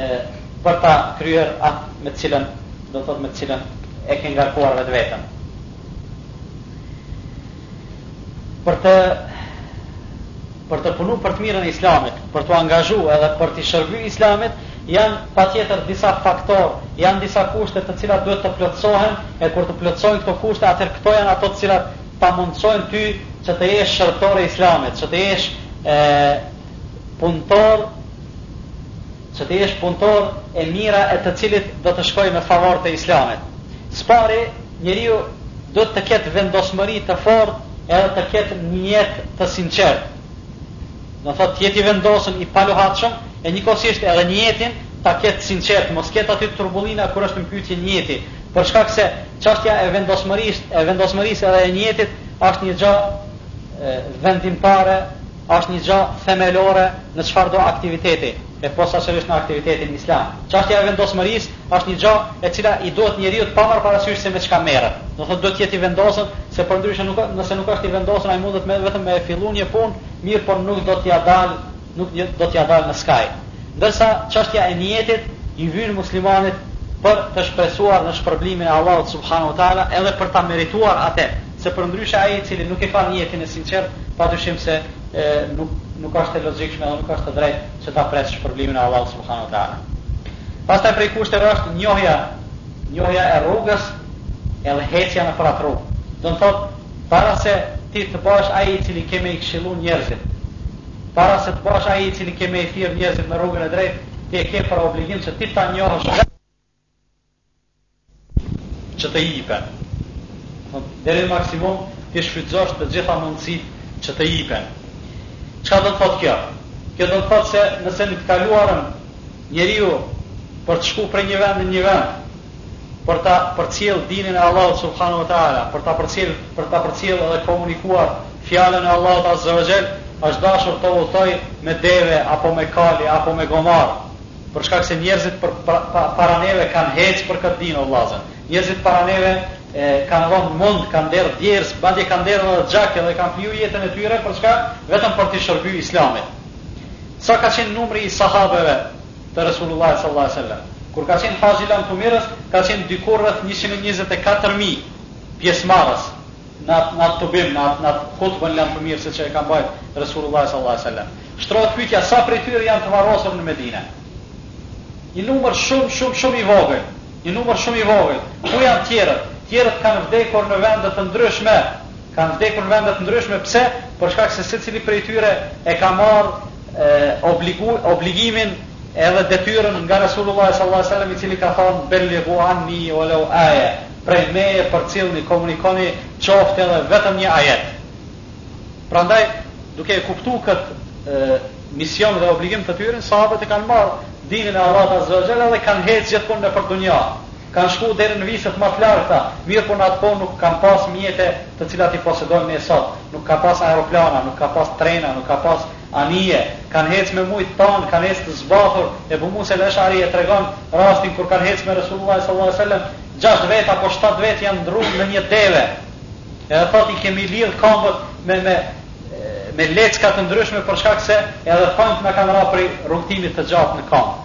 për ta kryer atë me të cilën, do të thotë me të cilën e ke ngarkuar vetveten. Për të për të punu për të mirën e Islamit, për t'u angazhu edhe për t'i shërby Islamit, janë patjetër disa faktorë, janë disa kushte të cilat duhet të plotësohen, e kur të plotësohen këto kushte, atëherë këto janë ato të cilat ta mundësojnë ty që të jesh shërbëtor i Islamit, që të jesh e punëtor Që të jesh punëtor e mira e të cilit do të shkojë në favor të Islamit. Së pari, njeriu duhet të ketë vendosmëri të fortë edhe të ketë nijet të sinqertë. Do të thotë të jetë i vendosëm, i paluhatshëm e njëkohësisht edhe nijetin ta ketë sinqertë, mos të ketë aty turbullina kur është në pyetje nijeti, për shkak se çështja e vendosmërisë, e vendosmërisë edhe e nijetit është një gjë vendimtare është një gjë themelore në çfarëdo aktiviteti, e posaçërisht në aktivitetin islam. Çështja e vendosmërisë është një gjë e cila i duhet njeriut pa marrë parasysh se me çka merret. Do thotë duhet të jetë i vendosur, se përndryshe nuk nëse nuk është i vendosur ai mundet me vetëm me e fillu një punë, mirëpo nuk do t'ia dalë nuk do t'ia dalë në skaj. Ndërsa çështja e nijetit i vyn muslimanit për të shpresuar në shpërblimin e Allahut subhanahu wa taala edhe për ta merituar atë. Se përndryshe ai i cili nuk e ka nijetin e sinqertë, padyshim se nuk nuk asht e logjikshme dhe nuk asht e drejtë që ta presë shpërblimin e Allahut subhanahu wa ta'ala. Pastaj prej kushteve është njohja njohja e rrugës edhe ecja nëpër atë rrugë. Do të thotë para se ti të bëhesh ai i cili ke me i këshillu njerëzit, para se të bëhesh ai i cili ke me i thirr njerëzit në rrugën e drejtë, ti e ke për obligim që ti ta njohësh vetë, që të jipen. Deri në maksimum t'i shfrytëzosh të gjitha mundësitë që të jipen. Çka do të thotë kjo? Kjo do të thotë se nëse në të kaluarën njeriu për të shku prej një vend në një vend, për ta përcjellë dinin e Allahut subhanahu wa taala, për ta përcjellë, për ta përcjellë dhe komunikuar fjalën e Allahut azza wa jall, është dashur të udhëtojë me deve apo me kali apo me gomar. Për shkak se njerzit përpara neve kan hec për kët din o vllazër njerzit para neve e kan dhën mund kan derdh djers madje kan derdh edhe gjak edhe kan fliju jetën e tyre për çka vetëm për t'i shërby islamit sa ka qen numri i sahabeve të resulullah sallallahu alaihi wasallam kur ka qen haxhi lamtumirës ka qen dikun rreth 124000 pjesmarrës Në atë në atë tubim, në atë në atë hutben e lamtumirës që e ka mbajt Resulullahi sallallahu alejhi ve sellem. Shtrohet pyetja sa prej tyre janë të varrosur në Medinë? Një numër shumë shumë shumë i vogël, një numër shumë i vogël. Ku janë të tjerët? Të tjerët kanë vdekur në vende të ndryshme. Kanë vdekur në vende të ndryshme pse? Për shkak se secili prej tyre e ka marr obligu, obligimin edhe detyrën nga Resulullah sallallahu alaihi wasallam i cili ka thënë bellighu anni walau aya Prej meje përcillni, komunikoni, qoftë edhe vetëm një ajet. Prandaj, duke e kuptuar këtë e, mision dhe obligim të tyre, sahabët e kanë marrë dinin e Allahut azza wa jalla dhe kanë hecë gjithmonë nëpër dunja. Kanë shkuar deri në viset më të largëta, mirëpo në atë kohë nuk kanë pas mjete të cilat i posedojmë ne sot, nuk ka pas aeroplana, nuk ka pas trena, nuk ka pas anije, kanë hecë me muj të tanë, kanë hecë të zbathur, Ebu Musa el-Esh'ari e tregon rastin kur kanë hecë me Resulullahin sallallahu alaihi wasallam, Gjashtë vetë apo shtatë vetë janë ndrru me një deve, edhe thotë i kemi lidhë kambët me, me, me lecka të ndryshme për shkak se edhe thonjtë na kanë ra prej rrugëtimit të gjatë në kambë.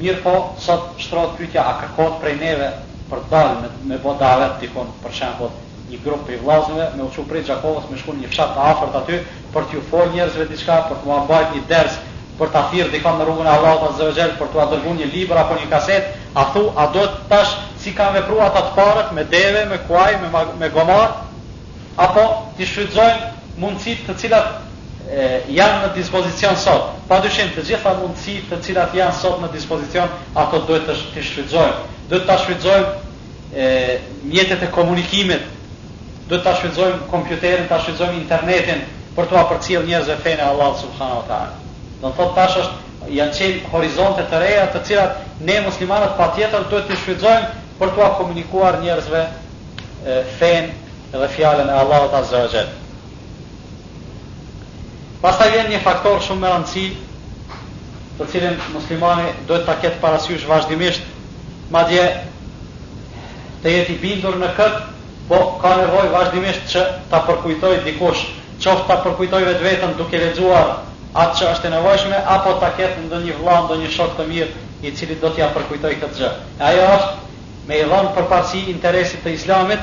Mirëpo, sot shtrohet pytja a kërkohet prej neve për dalë me, me bo davet, dikun për shembull, një grup prej vllazënve me u çu prej Gjakovës me shku në një fshat të afërt aty për t'iu fol njerëzve diçka, për t'ua mbajt një ders, për ta thirr dikon në rrugën e Allahut azze ve xhel, për t'ua dërgu një libër apo një kasetë, a thu a duhet tash si kanë vepru ata të parët me deve, me kuaj, me me gomar, apo t'i shfrytëzojmë mundësitë të cilat e, janë në dispozicion sot. Padyshim të gjitha mundësitë të cilat janë sot në dispozicion, ato duhet të shfrytëzohen. Duhet ta shfrytëzojmë e mjetet e komunikimit, duhet ta shfrytëzojmë kompjuterin, ta shfrytëzojmë internetin për t'ua përcjellë njerëzve fenë e Allahut subhanahu wa ta'ala. Do të thotë tash është janë qenë horizonte të reja të cilat ne muslimanët patjetër duhet t'i shfrytëzojmë për t'ua komunikuar njerëzve fenë edhe fjalën e Allahut azza wa jall. Pastaj vjen një faktor shumë me rëndësi, të cilin muslimani duhet ta ketë parasysh vazhdimisht, madje të jetë i bindur në këtë, po ka nevojë vazhdimisht që ta përkujtojë dikush, qoftë ta përkujtojë vetveten duke lexuar atë që është e nevojshme apo ta ketë ndonjë vëlla, ndonjë shok të mirë i cili do t'ia përkujtojë këtë gjë. E ajo është me i dhënë përparësi interesit të Islamit,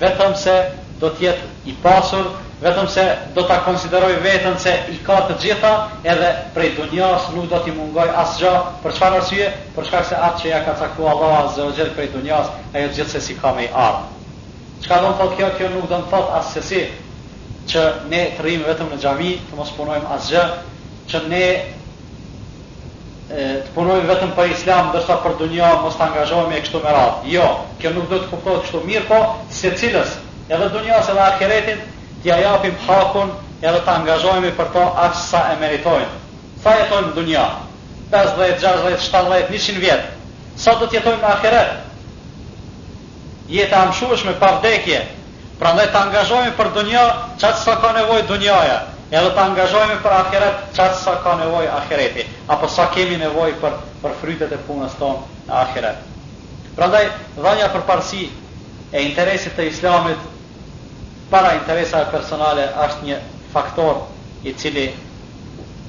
vetëm se do të jetë i pasur, vetëm se do ta konsiderojë veten se i ka të gjitha, edhe prej dunjas nuk do t'i mungojë asgjë, për çfarë arsye? Për shkak se atë që ia ka caktuar Allahu azze o xhel prej dunjas, ajo gjithsesi ka me i ardh. Çka do të thotë kjo? Kjo nuk do të thotë assesi që ne të rrimë vetëm në xhami, të mos punojmë asgjë, që ne, të punojmë vetëm për Islam ndërsa për dunja mos të angazhohemi e kështu me radhë. Jo, kjo nuk duhet të kuptohet kështu, mirëpo secilës, edhe dunjas edhe ahiretit, t'ia japim hakun edhe të angazhohemi për to aq sa e meritojnë. Sa jetojmë në dunja? Pesëdhjetë, gjashtëdhjetë, shtatëdhjetë, njëqind vjet. Sa do të jetojmë në ahiret? Jetë e amshueshme pa vdekje! Prandaj të angazhohemi për dunja çaq sa ka nevojë dunjaja, edhe të angazhohemi për ahiret çaq sa ka nevojë ahireti, apo sa kemi nevojë për për frytet e punës tonë në ahiret. Prandaj, dhënia përparësi e interesit të Islamit, para interesave personale është një faktor i cili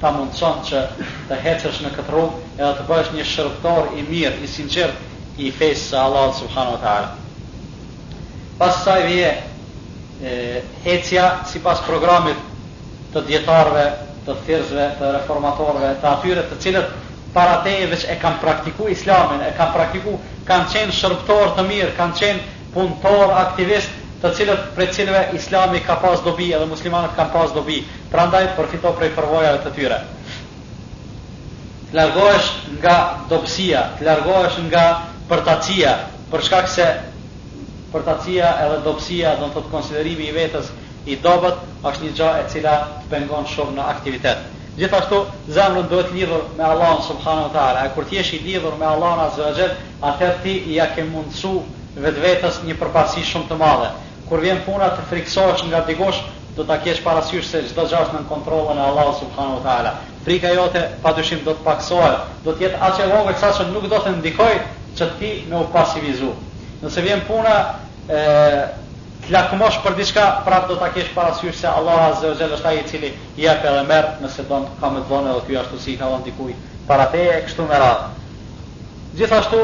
ta mundëson që të hecësh në këtë rrugë edhe të bëhesh një shërbëtor i mirë, i sinqertë i fesë së Allahut subhanahu wa ta'ala. Pas kësaj vjen hecja sipas programit të dijetarëve, të thirrësve, të reformatorëve, të atyre të cilët para teje veç e kanë praktiku Islamin, e kanë praktiku, kanë qenë shërbëtorë të mirë, kanë qenë punëtorë aktivistë të cilët prej të cilëve Islami ka pas dobi edhe muslimanët kanë pas dobi prandaj përfito prej përvojave të tyre të largohesh nga dobësia të largohesh nga përtacia për shkak se përtacia edhe dobësia do të thotë konsiderimi i vetes i dobët është një gjë e cila të pengon shumë në aktivitet gjithashtu zemrën duhet ta lidhur me Allahun subhanahu wa taala e kur të jesh i lidhur me Allahun azza wa jall atëherë ti ia ke mundësu vetvetes një përparësi shumë të madhe. Kur vjen puna të frikësohesh nga dikush, do ta kesh parasysh se çdo gjë është nën kontrollin e Allahut subhanahu wa ta'ala. Frika jote padyshim do të pakësohet, do të jetë aq e vogël saqë nuk do të ndikojë që ti me u pasivizu. Nëse vjen puna e të lakmosh për diçka, prapë do ta kesh parasysh se Allahu azze wa xhelle është ai i cili jep edhe merr, nëse don ka me të dhënë edhe ty ashtu si i ka dhënë dikujt para teje e kështu me radhë. Gjithashtu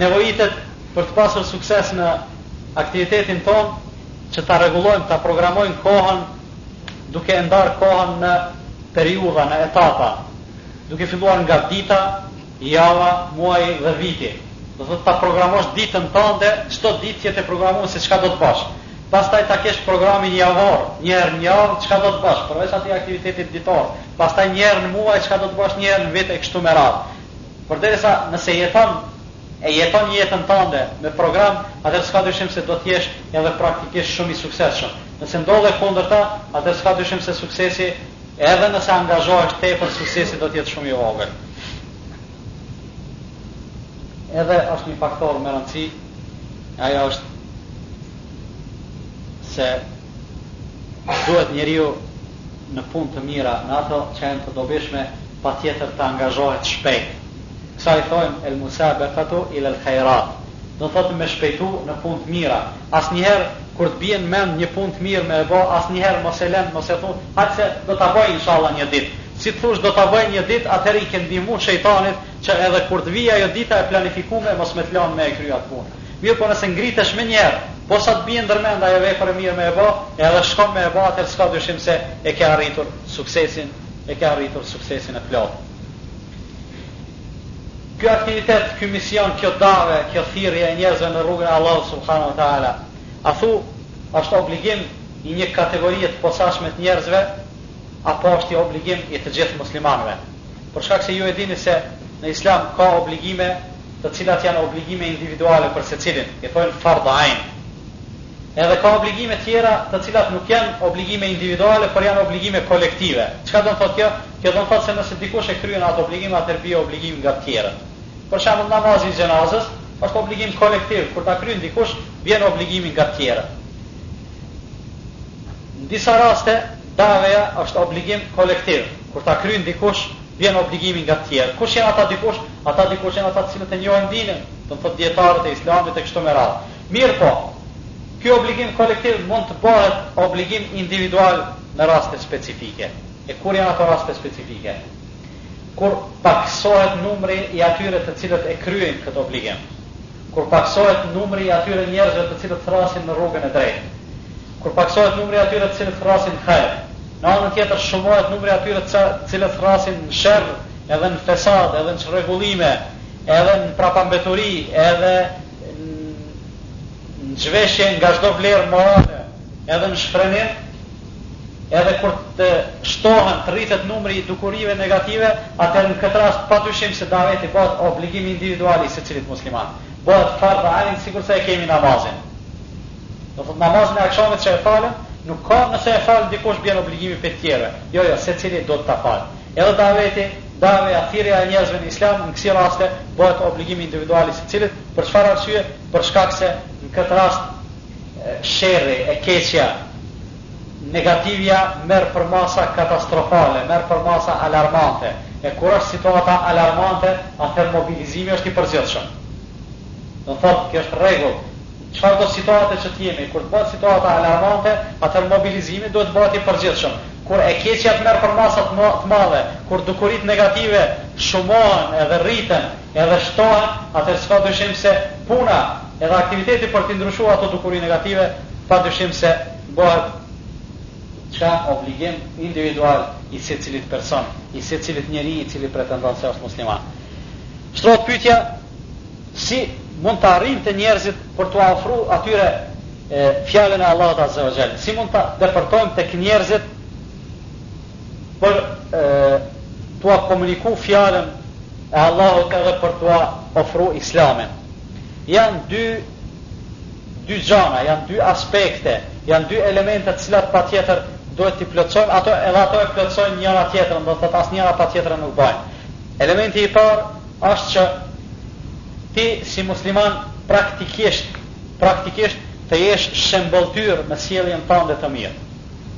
nevojitet për të pasur sukses në aktivitetin tonë që ta rregullojmë, ta programojmë kohën duke e ndarë kohën në periudha, në etapa, duke filluar nga dita, java, muaji dhe viti. Do thotë ta programosh ditën tënde, çdo ditë të jetë e programuar se çka do të bësh. Pastaj ta kesh programin javor, një herë në javë çka do të bësh, përveç atij aktivitetit ditor. Pastaj një herë në muaj çka do të bësh, një herë në vit e kështu me radhë. Përderisa nëse jeton e jeton jetën tënde me program, atëherë s'ka dyshim se do të jesh edhe praktikisht shumë i suksesshëm. Nëse ndodh e kundërta, atëherë s'ka dyshim se suksesi, edhe nëse angazhohesh tepër, suksesi do të jetë shumë i vogël. Edhe është një faktor me rëndësi, ajo është se duhet njeriu në punë të mira, në ato që janë të dobishme, patjetër të angazhohet shpejt. Kësaj i thojmë el-musabekatu ilel khejrat. Do thotë me shpejtu në punë të mira. Asnjëherë kur të bie në mend një punë e mirë me e bo, asnjëherë mos e lënë, mos e thuj, hajt se do ta bëj inshalla një ditë. Si të thush do ta bëj një ditë, atëherë i ke ndihmu shejtanit që edhe kur të vijë ajo dita e planifikume mos me të lon me e kry atë punë. Mirëpo nëse ngritesh menjëherë, po sa të bie ndërmend ajo vepër e mirë me e bo, edhe shkon me e bo atëherë s'ka dyshim se e ke arritur suksesin, e ke arritur suksesin e plotë. Ky aktivitet, ky mision, kjo dave, kjo thirrje e njerëzve në rrugën e Allahut subhanahu wa ta'ala, a thu është obligim i një kategorie të posaçme të njerëzve, apo është i obligim i të gjithë muslimanëve? për shkak se ju e dini se në Islam ka obligime të cilat janë obligime individuale për secilin, i thojnë fard ain. Edhe ka obligime tjera të cilat nuk janë obligime individuale, por janë obligime kolektive. Çka do të thotë kjo? Kjo do të thotë se nëse dikush e kryen atë obligim, atëherë bie obligimi nga të tjerët. Për shembull, namazi i xhenazës është obligim kolektiv, kur ta kryen dikush, bjen obligimi nga të tjerët. Në disa raste Daveja është obligim kolektiv. Kur ta kryen dikush, bjen obligimi nga të tjerë. Kush janë ata dikush? Ata dikush janë ata të cilët e njohin dinin, do të thotë dijetarët e Islamit e kështu me radhë. Mirëpo, ky obligim kolektiv mund të bëhet obligim individual në raste specifike. E kur janë ato raste specifike? Kur pakësohet numri i atyre të cilët e kryejnë këtë obligim. Kur pakësohet numri i atyre njerëzve të cilët thrasin në rrugën e drejtë. Kur pakësohet numri i atyre të cilët thrasin në hajr. Në anën tjetër shumohet numri i atyre të cilët thrasin në sherr edhe në fesad edhe në çrregullime edhe në prapambeturi edhe në zhveshje nga çdo vlerë morale edhe në shfrenim, Edhe kur të shtohen, të rritet numri i dukurive negative, atëherë në këtë rast padyshim se daveti bëhet obligim individual i secilit musliman. Bëhet fard ajn sikurse e kemi namazin. Do thotë namazin e akshamit që e falëm, nuk ka nëse e fal dikush bjen obligimi prej të tjerëve. Jo jo, secili duhet ta fal. Edhe daveti, daveja, thirrja e njerëzve në Islam në kësi raste bëhet obligim individual i secilit, për çfarë arsye, për shkak se në këtë rast, Sherri, e keqja, negativja merr përmasa katastrofale, merr përmasa alarmante. E kur është situata alarmante, atëherë mobilizimi është i përgjithshëm. Do të thotë, kjo është rregull. Çfarëdo situate që të jemi, kur të bëhet situata alarmante, atëherë mobilizimi duhet të bëhet i përgjithshëm. Kur e keqja të merr përmasa të madhe, kur dukuritë negative shumohen edhe rriten, edhe shtohen, atëherë s'ka dyshim se puna edhe aktiviteti për t'i ndryshuar ato dukuri negative, padyshim se bëhet çka obligim individual i secilit person, i secilit njeri i cili pretendon se është musliman. Shtrohet pyetja, si mund të arrijmë te njerëzit për t'ua ofru atyre fjalën e Allahut Azza wa Jall? Si mund të depërtojmë tek njerëzit për t'ua komuniku fjalën e Allahut edhe për t'ua ofru Islamin. Janë dy dy gjana, janë dy aspekte, janë dy elemente të cilat patjetër duhet t'i plotësojmë, ato edhe ato e plotësojnë njëra tjetrën, do të thotë asnjëra pa tjetrën nuk bën. Elementi i parë është që ti si musliman praktikisht praktikisht të jesh shembëlltyrë me sjelljen tënde të mirë.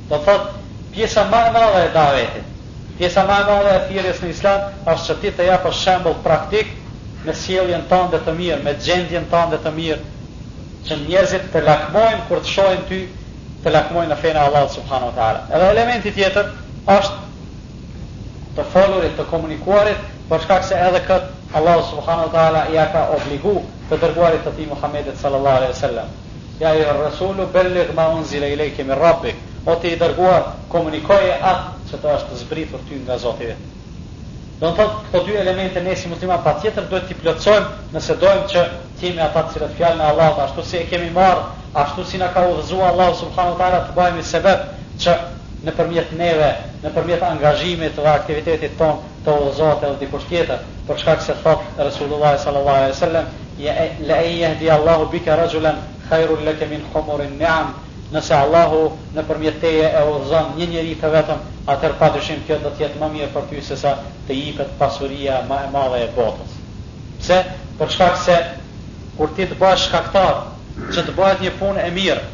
Do të thotë, pjesa më e madhe e davetit, pjesa më e madhe e thirrjes në Islam është që ti të japësh shembull praktik me sjelljen tënde të mirë, me gjendjen tënde të mirë, që njerëzit të lakmojnë kur të shohin ty, të lakmojnë në fenë e Allahut subhanahu wa ta'ala. Edhe elementi tjetër është të folurit, të komunikuarit, për shkak se edhe këtë Allahu subhanahu wa ta'ala ia ka obligu të dërguarit të tij Muhammedit sallallahu alaihi wasallam. Ja ejuherresulu belligh ma unzile ilejke min rabbik, O ti i dërguar, komunikoje atë që të është zbritur ty nga Zoti yt. Do të thotë, këto dy elemente ne si muslimanë patjetër duhet t'i plotësojmë nëse dojmë që të jemi ata të cilët fjalën e Allahut ashtu si e kemi marrë, ashtu si na ka udhëzuar Allahu subhanahu wa ta'ala të bëhemi sebeb që nëpërmjet neve, nëpërmjet angazhimit dhe aktivitetit tonë, të udhëzohet edhe dikush tjetër, për shkak se thotë Resulullahi sallallahu alejhi ve sellem, je e, le en jehdije Allahu bike raxhulen hajrun leke min humurin ni'am, Nëse Allahu nëpërmjet teje e udhëzon një njeri të vetëm, atëherë padyshim kjo do të jetë ma mirë për ty sesa të jipet pasuria ma e madhe e botës. Pse? Për shkak se kur ti të bëhesh shkaktar që të bëhet një punë e mirë,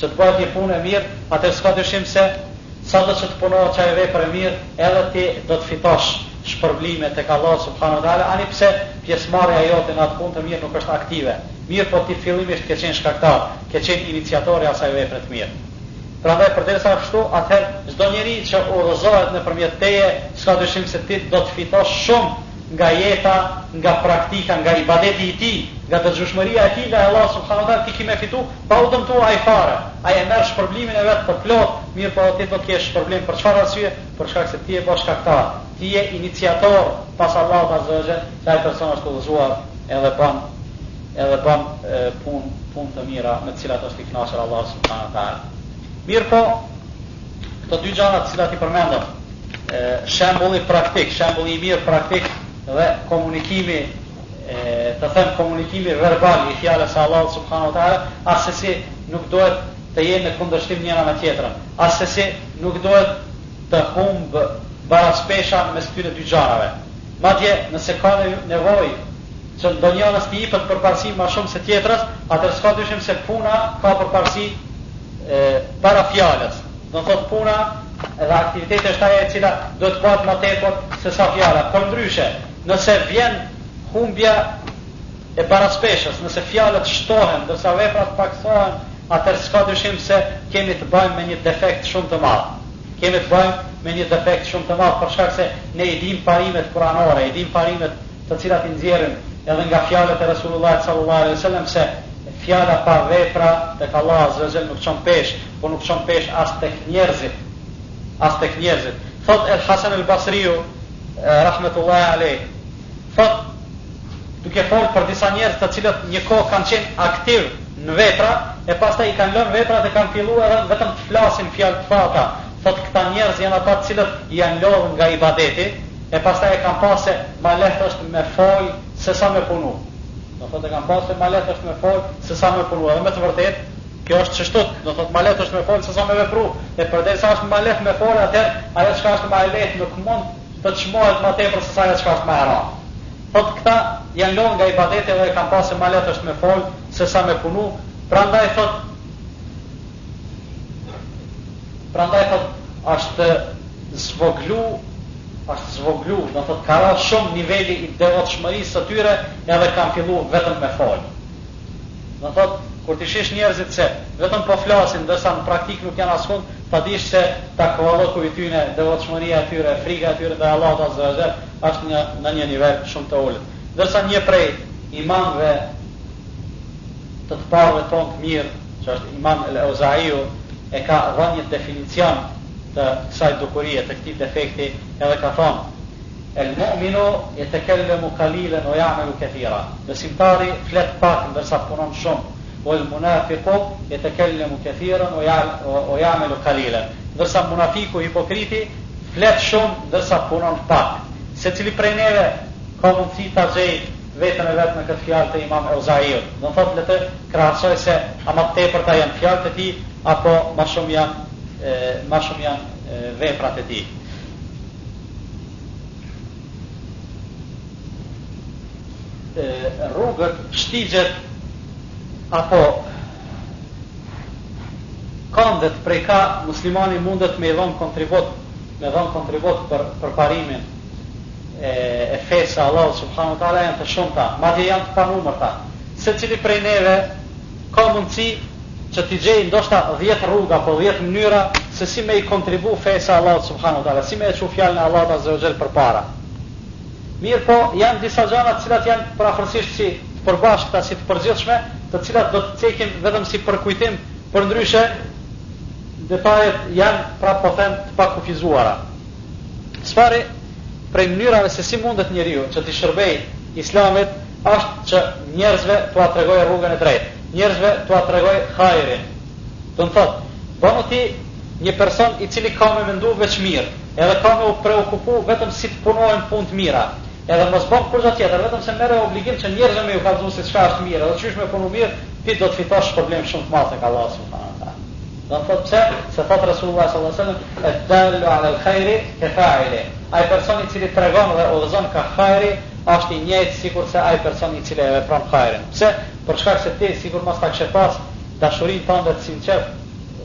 që të bëhet një punë e mirë, atëherë s'ka dyshim se Sado që të punohet qajo vepër e mirë, edhe ti do të fitosh shpërblime tek Allahu subhanahu wa ta'ala, ani pse pjesëmarrja jote në atë punë të mirë nuk është aktive. Mirëpo ti fillimisht ke qenë shkaktar, ke qenë iniciator i asaj vepre të mirë. Prandaj përderisa është kështu, atëherë çdo njeri që udhëzohet nëpërmjet teje, s'ka dyshim se ti do të fitosh shumë nga jeta, nga praktika, nga ibadeti i tij, nga dëgjueshmëria e tij ndaj Allahut subhanahu wa ta'ala, ti ke me fitu, Pa u dëmtu ai fare. Ai e merr shpërblimin e vet për plot, mirëpo edhe ti do të kesh shpërblim për çfarë arsye? Për shkak se ti je bo shkaktar. Ti je iniciator pas Allahut azze ve xhel që ai person është udhëzuar edhe ban edhe ban punë punë të mira me të cilat është i kënaqur Allahu subhanahu teala. Mirëpo këto dy gjëra të cilat i përmendëm, shembulli praktik, shembulli i mirë praktik dhe komunikimi të them komunikimi verbal i fjalës së Allahut subhanahu wa taala assesi nuk duhet të jenë në kundërshtim njëra me tjetrën, assesi nuk duhet të humb baraspesha mes këtyre dy gjanave. Madje, nëse ka nevojë që ndonjënës t'i jipet përparësi ma shumë se tjetrës, atëherë s'ka dyshim se puna ka përparësi para fjalës. Do të thotë puna dhe aktiviteti është ajo e cila duhet të bahet ma tepër se sa fjala. Përndryshe, Nëse vjen humbja e baraspeshës, nëse fjalët shtohen, ndërsa veprat pakësohen, atëherë s'ka dyshim se kemi të bëjmë me një defekt shumë të madh. Kemi të bëjmë me një defekt shumë të madh, për shkak se ne i dimë parimet kuranore, i dimë parimet të cilat i nxjerrim edhe nga fjalët e Resulullahit sallallahu alejhi ve sellem se fjala pa vepra tek Allahu azza wa jall nuk çon peshë, po nuk çon peshë as tek njerëzit. As tek njerëzit. Thot El Hasan El Basriu, rahmetullahi alejh, thotë, duke folë për disa njerëz të cilët një kohë kanë qenë aktiv në vepra, e pastaj i kanë lënë veprat e kanë filluar edhe vetëm të flasin fjalë të thata, thotë këta njerëz janë ata të cilët janë lodh nga ibadeti, e pastaj e kanë pa se ma lehtë është me fol sesa me punu. Do thotë e kanë pa se ma lehtë është me fol sesa me punu, edhe me të vërtetë, Kjo është kështu, do thot ma lehtë është me fol se sa me vepru, e përderisa është ma lehtë me fol atëherë ajo çka është ma e lehtë nuk mund të çmohet ma tepër se sa ajo çka është ma e randë. Thot këta janë lodhë nga ibadeti dhe e kanë pa se ma lehtë është me fol se sa me punu, prandaj thot prandaj thot është zvoglu është zvoglu, do thot ka ra shumë niveli i devotshmërisë së tyre edhe kanë fillu vetëm me fol. Do thotë, kur ti shihsh njerëzit se vetëm po flasin ndërsa në praktikë nuk janë askund, ta dish se takvallëku i tyne, devotshmëria e tyre, frika e tyre ndaj Allahut azze wa xhell, është në në një nivel shumë të ulët. Ndërsa një prej imamëve të të parëve tonë të mirë, që është Imam el-Auzaiu, e ka dhënë një definicion të kësaj dukurie, të këtij defekti, edhe ka thonë, El mu'minu yetekellemu qalilan wa ya'malu kathira, Besimtari flet pak ndërsa punon shumë, Wal munafiqu yetekellemu kathiran wa ya'malu qalilan, Ndërsa munafiku, hipokriti, flet shumë ndërsa punon pak. Secili prej neve ka mundësi ta gjejë veten e vet në këtë fjalë të Imam Euzaiut. Do të thotë le të krahasojë se a më tepërta janë fjalët e tij apo më shumë janë më shumë janë veprat e tij. rrugët, shtigjet apo kandet prej ka muslimani mundet me dhënë kontribut, me dhënë kontribut për përparimin e fesë së Allahut subhanu teala janë të shumta, madje janë të panumërta. Secili prej neve, Ka mundësi që t'i gjejë ndoshta dhjetë rruga apo dhjetë mënyra se si me i kontribu fesë së Allahut subhanahu wa ta'ala, si me e çu fjalën e Allahut azze wa xhel përpara. Mirëpo janë disa gjana të cilat janë përafërsisht si të përbashkëta, si të përgjithshme, të cilat do të cekim vetëm si përkujtim, përndryshe detajet janë, prapë po them, të pakufizuara. S'pari prej mënyrave se si mundet njeriu që t'i shërbejë Islamit është që njerëzve t'ua tregojë rrugën e drejtë, njerëzve t'ua tregojë hajrin. Do të thotë, bëhu ti një person i cili ka me mendu veç mirë, edhe ka me u preokupu vetëm si të punohen punë të mira, edhe mos bën kurgja tjetër, vetëm se merre obligim që njerëzve me u kallëzu se çka është mirë edhe qysh me punu mirë, ti do të fitosh shpërblim shumë të madh tek Allahu subhanahu wa taala. Do të thotë se thotë Resullullahi sallallahu alejhi ve sellem, E'd-dallu alel khajri ke fa'ili, Ai person i cili tregon dhe udhëzon ka hajri, është i njëjtë sikurse ai person i cili e vepron hajrin. Pse? Për shkak se ti sikur mos ta kishe pas dashurinë tënde të sinqertë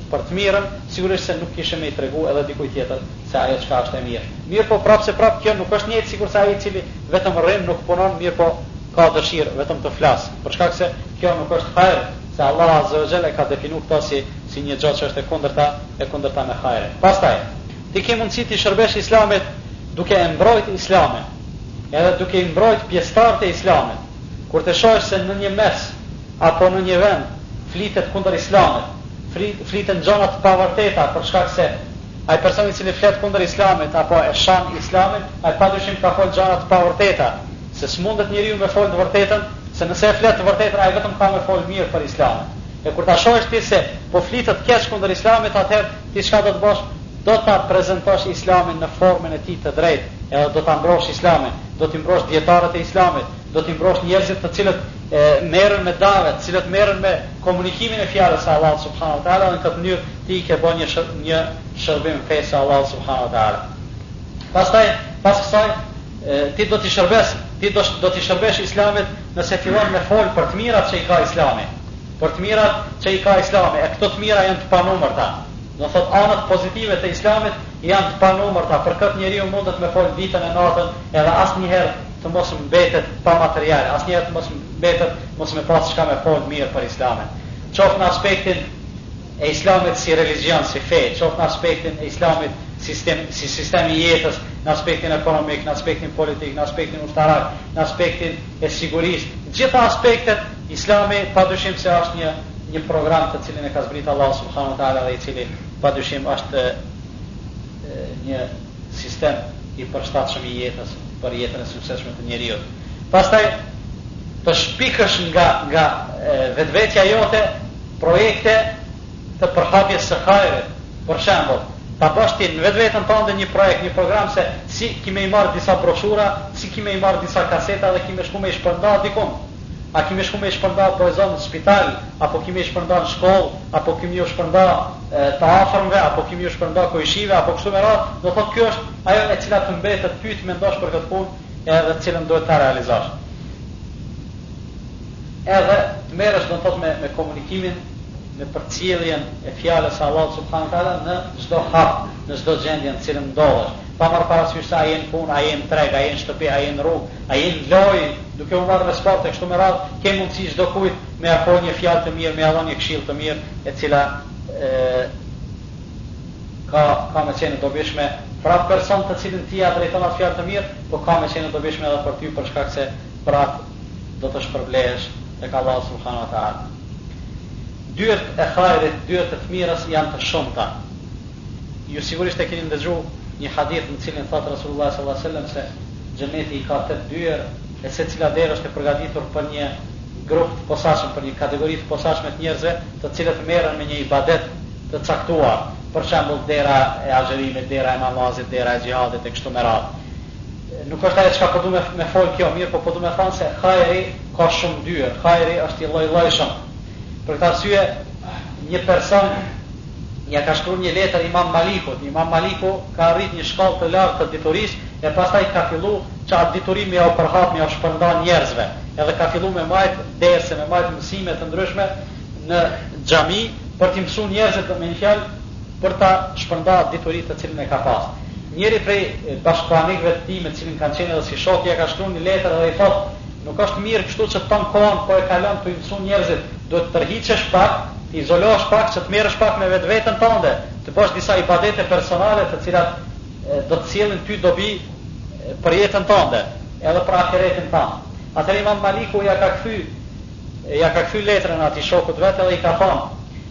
për të mirën, sigurisht se nuk kishe me i tregu edhe dikujt tjetër se ajo çka është e mirë. Mirëpo prapseprap kjo nuk është njëjtë sikurse ai i cili vetëm rrin nuk punon mirëpo ka dëshirë vetëm të flasë, për shkak se kjo nuk është hajr, Se Allahu azze o xhel e ka definu këto si si një gjë që është e kundërta e kundërta me hajrin. Pastaj, ti ke mundësi t'i shërbesh Islamit duke e mbrojtë Islamin, edhe duke i mbrojtë pjesëtarët e Islamit. Kur të shohësh se në një mes apo në një vend flitet kundër Islamit, fliten gjëna të pavërteta për shkak se ai person i cili flet kundër Islamit apo e shan Islamin, ai padyshim ka folë gjëna të pavërteta. Se s'mundet njeriu me folë të vërtetën, se nëse e flet të vërtetën ai vetëm ka me folë mirë për Islamin. E kur ta shohësh ti se po flitet keq kundër Islamit atëherë ti çka do të bësh, do ta prezantosh Islamin në formën e tij të drejtë edhe do ta mbrosh Islamin, do t'i mbrosh dijetarët e Islamit, do t'i mbrosh njerëzit të cilët merren me dave, të cilët merren me komunikimin e fjalës së Allahut subhanahu wa taala dhe në këtë mënyrë ti i ke bën një shër, një shërbim fesë së Allahut subhanahu wa taala. Pastaj pas kësaj Ti do t'i shërbesh, ti do do t'i shërbesh Islamit nëse fillon me folë për të mirat që i ka Islami, për të mirat që i ka Islami, e këto të mira janë të panumërta. Do thotë anët pozitive të Islamit janë të panumërta, për këtë njeriu mundet me folë ditën e natën edhe asnjëherë të mos mbetet pa material, asnjëherë të mos mbetet mos me pas çka me folë mirë për Islamin. Qoftë në aspektin e Islamit si religjion, si fe, qoftë në aspektin e Islamit sistem, si sistem i jetës, në aspektin ekonomik, në aspektin politik, në aspektin ushtarak, në aspektin e sigurisë, të gjitha aspektet, Islami padyshim se është një një program të cilin e ka zbritë Allahu subhanahu wa ta'ala dhe i cili padyshim është një sistem i përshtatshëm i jetës për jetën e suksesshme të njeriut. Pastaj të shpikësh nga nga vetvetja jote Projekte të përhapjes së hajrit, për shembull, ta bësh ti në vetveten tënde një projekt, një program se si ki me i marrë disa broshura, si ki me i marrë disa kaseta dhe ki me shku me i shpërnda dikund. A ki me shku me i shpërnda po e zë në spital, apo ki me i shpërnda në shkollë, apo ki me iu shpërnda të afërmve, apo ki me iu shpërnda kojshive, apo kështu me radhë, do thotë kjo është ajo e cila të mbetet ty të mendosh për këtë punë edhe të cilën duhet ta realizosh. Edhe të merresh do të thotë me me komunikimin me përcjelljen e fjalës së Allahut subhanu teala në çdo hap, në çdo gjendje në cilën ndodhesh, pa marrë parasysh se a je në punë, a je në treg, a je në shtëpi, a je në rrugë, a je në lojë, duke u marrë me sport e kështu me radhë, ke mundësi çdokujt me ia thënë një fjalë të mirë, me ia dhënë një këshillë të mirë, e cila e, ka ka me qenë e dobishme për atë person të cilin ti ia drejton atë fjalë të mirë, po ka me qenë e dobishme edhe për ty për shkak se prap do të shpërblehesh tek Allahu subhanu wa ta'ala. Dyert e hajrit, dyert e të mirës janë të shumta. Ju sigurisht e keni ndëgju një hadith në të cilin thotë Rasulullahi sallallahu alejhi ve sellem se Xheneti i ka tetë dyer e secila derë është e përgatitur për një grup të posaçëm, për një kategori të posaçme të njerëzve, të cilët merren me një ibadet të caktuar, për shembull dera e agjërimit, dera e namazit, dera e xhihadit e kështu me radhë. Nuk është ajo çka po du me fol kjo, mirëpo po du me thanë se hajri ka shumë dyer, hajri është i llojllojshëm. Për këtë arsye, një person ia ka shkruar një letër Imam Malikut, Imam Maliku ka arrit një shkallë të lartë të diturisë e pastaj ka fillu që atë dituri me jau përhap, me jau shpërnda njerëzve, edhe ka fillu me majtë derse, me majtë mësime të ndryshme në xhami për t'i mësu njerëzit, me një fjalë, për ta shpërndarë diturinë të cilën e ka pasë. Njëri prej bashkëkohanikëve të tij me të cilin kanë qenë edhe si shokë ia ka shkruar një letër dhe i thotë, Nuk është mirë kështu që ton kohën po e kalon tuj i mësu njerëzit, duhet të tërhiqesh pak, të izolohesh pak që të merresh pak me vetveten tënde, të bësh disa ibadete personale të cilat do t'sjellin ty dobi për jetën tënde, edhe për ahiretin tënd. Atëherë Imam Maliku ia ka kthy ia ka kthy letrën atij shokut vet edhe i ka thënë,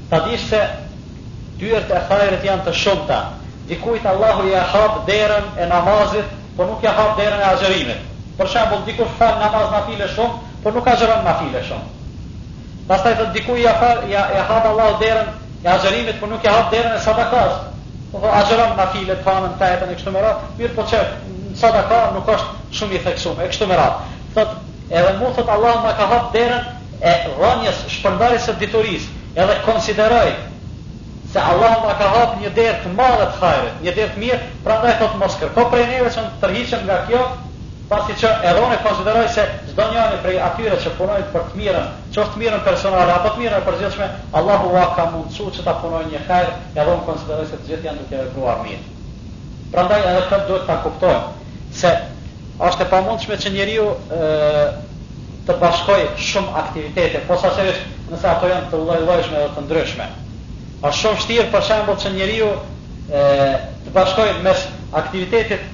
Ta dish se Dyert e hajrit janë të shumta. Dikujt Allahu ia hap derën e namazit, por nuk ia hap derën e agjërimit. Për shembull, dikush fal namaz nafile shumë, por nuk agjëron nafile shumë. Pastaj thotë dikujt ia fal, ia ia hap Allahu derën e agjërimit, por nuk ia hap derën e sadakas. Do thotë agjëron nafilet, të hënën, të enjten e kështu me radhë, mirëpo te sadaka nuk është shumë i theksuar. E kështu me radhë. Thotë edhe mu thotë Allahu ma ka hap derën e dhënies shpërndarjes së diturisë edhe konsideroj se Allahu ma ka hap një derë të madhe të hajrit, një derë të mirë, prandaj thotë mos kërko prej meje që të tërhiqem nga kjo, pasi që edhe unë konsideroj se çdo njani prej atyre që punojnë për të mirën, qoftë të mirën personale apo të mirën e përgjithshme, Allahu ua ka mundësu që ta punojnë një hajr, edhe unë konsideroj se të gjithë janë duke vepruar mirë. Prandaj edhe këtë duhet ta kuptojmë. Se, është e pamundshme që njeriu të bashkojë shumë aktivitete, posaçërisht nëse ato janë të lloj-llojshme dhe të ndryshme. Është shumë vështirë, për shembull, që njeriu të bashkojë mes aktivitetit,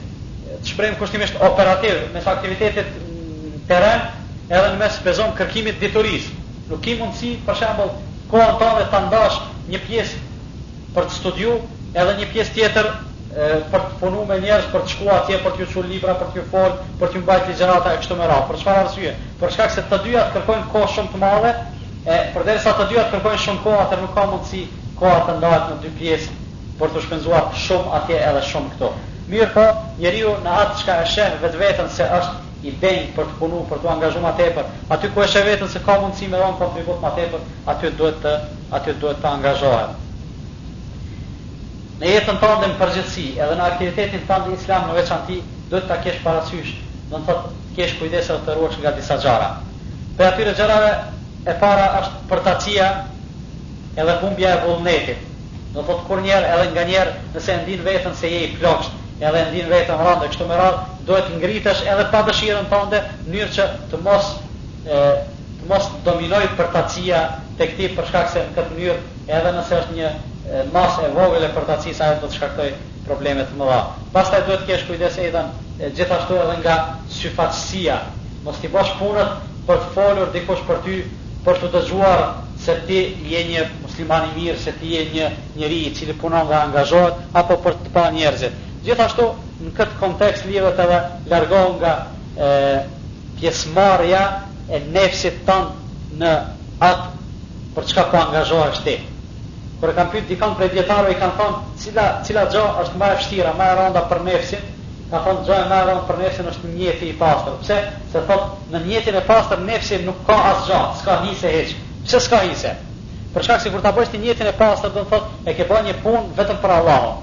të shprehim kushtimisht operativ, mes aktivitetit në terren, edhe në mes, mëson, kërkimit të diturisë. Nuk ke mundësi, për shembull, kohën tënde ta ndash një pjesë, për të studiu edhe një pjesë tjetër për të punu me njerëz për të shku atje për tju çu libra për tju fol për tju mbajt ligjerata e kështu me radhë për çfarë arsye për shkak se të dyja të kërkojnë kohë shumë të madhe e përderisa të dyja të kërkojnë shumë kohë atëherë nuk ka mundësi koha të ndahet në dy pjesë për të shpenzuar shumë atje edhe shumë këtu mirëpo njeriu në atë çka e sheh vetveten se është i denjë për të punu për të angazhuar më tepër aty ku e sheh veten se ka mundësi me dhënë kontribut më tepër aty duhet të aty duhet të angazhohet. Në jetën tënde në përgjithësi, edhe në aktivitetin tënd islam në veçanti, duhet ta kesh parasysh, do të thotë të kesh kujdes edhe të ruhesh nga disa gjëra. Prej atyre gjërave e para është përtacia edhe humbja e vullnetit. Do të thotë kur njerë edhe nganjëherë nëse e ndin veten se je i plogësht, edhe e ndin veten rëndë kështu me radhë, duhet të ngritesh edhe pa dëshirën tënde, në mënyrë që të mos e, të mos dominojë përtacia tek ti për shkak se në këtë mënyrë edhe nëse është një masë e vogël e përtacisë ajo do të shkaktojë probleme të mëdha. Pastaj duhet të kesh kujdes edhe gjithashtu edhe nga syfaqësia, mos ti bësh punët për të folur dikush për ty për të dëgjuar se ti je një musliman i mirë se ti je një njeri i cili punon dhe angazhohet apo për të pa njerëzit. Gjithashtu në këtë kontekst lidhet edhe largohu nga Pjesëmarrja e nefsit tënd në atë për çka po angazhohesh ti. Kur e kanë pyet dikon prej dijetarëve i kanë thonë cila cila gjë është më e vështira, më e rënda për nefsin, ka thonë gjëja më e rëndë për nefsin është nijeti i pastër. Pse? Se thotë në nijetin e pastër nefsi nuk ka asgjë, s'ka hise hiç. Pse s'ka hise? Për shkak se kur ta bësh ti nijetin e pastër do të thotë e ke bërë një punë vetëm për Allahun.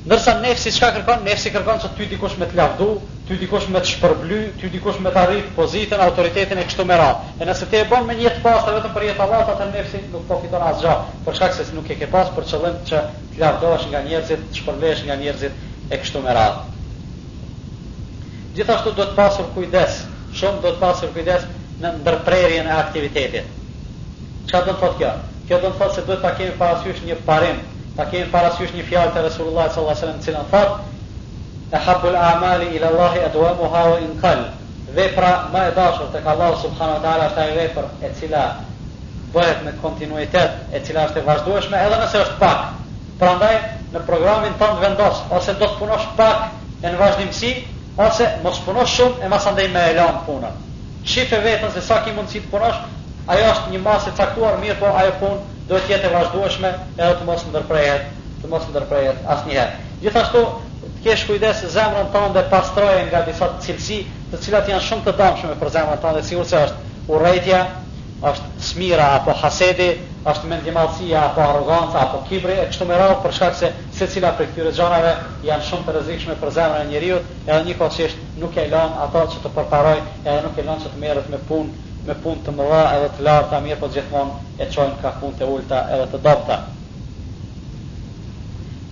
Ndërsa nefsi çka kërkon? Nefsi kërkon që ty dikush me të lavdu, ty dikush me të shpërbly, ty dikush me të arrit pozitën, autoritetin e kështu me radhë. E nëse ti e bën me nijet të pastër vetëm për hir të Allahut, atëherë nefsi nuk po fiton asgjë, për shkak se nuk e ke pas për qëllim që të lavdohesh nga njerëzit, të shpërblehesh nga njerëzit e kështu me radhë. Gjithashtu duhet pasur kujdes, shumë duhet pasur kujdes në ndërprerjen e aktivitetit. Çka do të thotë kjo? Kjo do të thotë se duhet ta kemi parasysh një parim, ta kemi parasysh një fjalë të Resulullahit sallallahu alejhi ve sellem të cilën thotë, Ehabbul a'mali ila Allahi edwamuha wa in qall, Vepra më e dashur tek Allahu subhanahu wa ta'ala është ajo vepër e cila bëhet me kontinuitet, e cila është e vazhdueshme edhe nëse është pak. Prandaj në programin tënd vendos ose do të punosh pak e në vazhdimësi, ose mos punosh shumë e masandej me e lanë punën. Shif e veten se sa ke mundësi të punosh, ajo është një masë e caktuar mirëpo ajo punë duhet të jetë e vazhdueshme edhe të mos ndërprehet, të mos ndërprehet asnjëherë. Gjithashtu të kesh kujdes zemrën tënde pastroje nga disa cilësi të cilat janë shumë të dëmshme për zemrën tënde sikurse është urrejtja, është smira apo hasedi, është mendjemadhësia apo arroganca apo kibri e kështu me radhë për shkak se secila prej këtyre gjanave janë shumë të rrezikshme për zemrën e njeriut edhe njëkohësisht nuk e lon atë që të përparojë edhe nuk e lon që të merret me punë me punë të mëdha edhe të larta mirëpo gjithmonë e çon ka punët e ulëta edhe të dobëta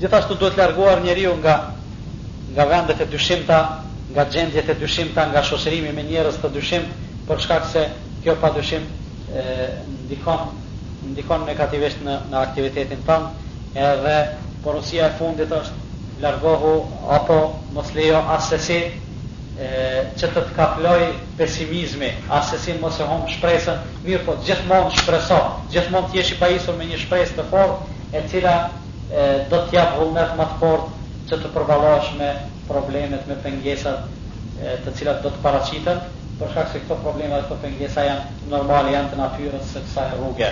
gjithashtu duhet larguar njeriu nga nga vendet e dyshimta nga gjendjet e dyshimta nga shoqërimi me njerëz të dyshimtë për shkak se kjo padyshim ndikon ndikon negativisht në në aktivitetin tonë edhe porosia e fundit është Largohu apo mos lejo assesi që të të kaplojë pesimizmi, assesi mos e humb shpresën, mirëpo gjithmonë shpreso, gjithmonë të jesh i pajisur me një shpresë të fortë e cila do të jap vullnet më të fortë që të përballesh me problemet, me pengesat të cilat do të paraqiten, për shkak se këto probleme dhe këto pengesa janë normale, janë të natyrës së kësaj rruge.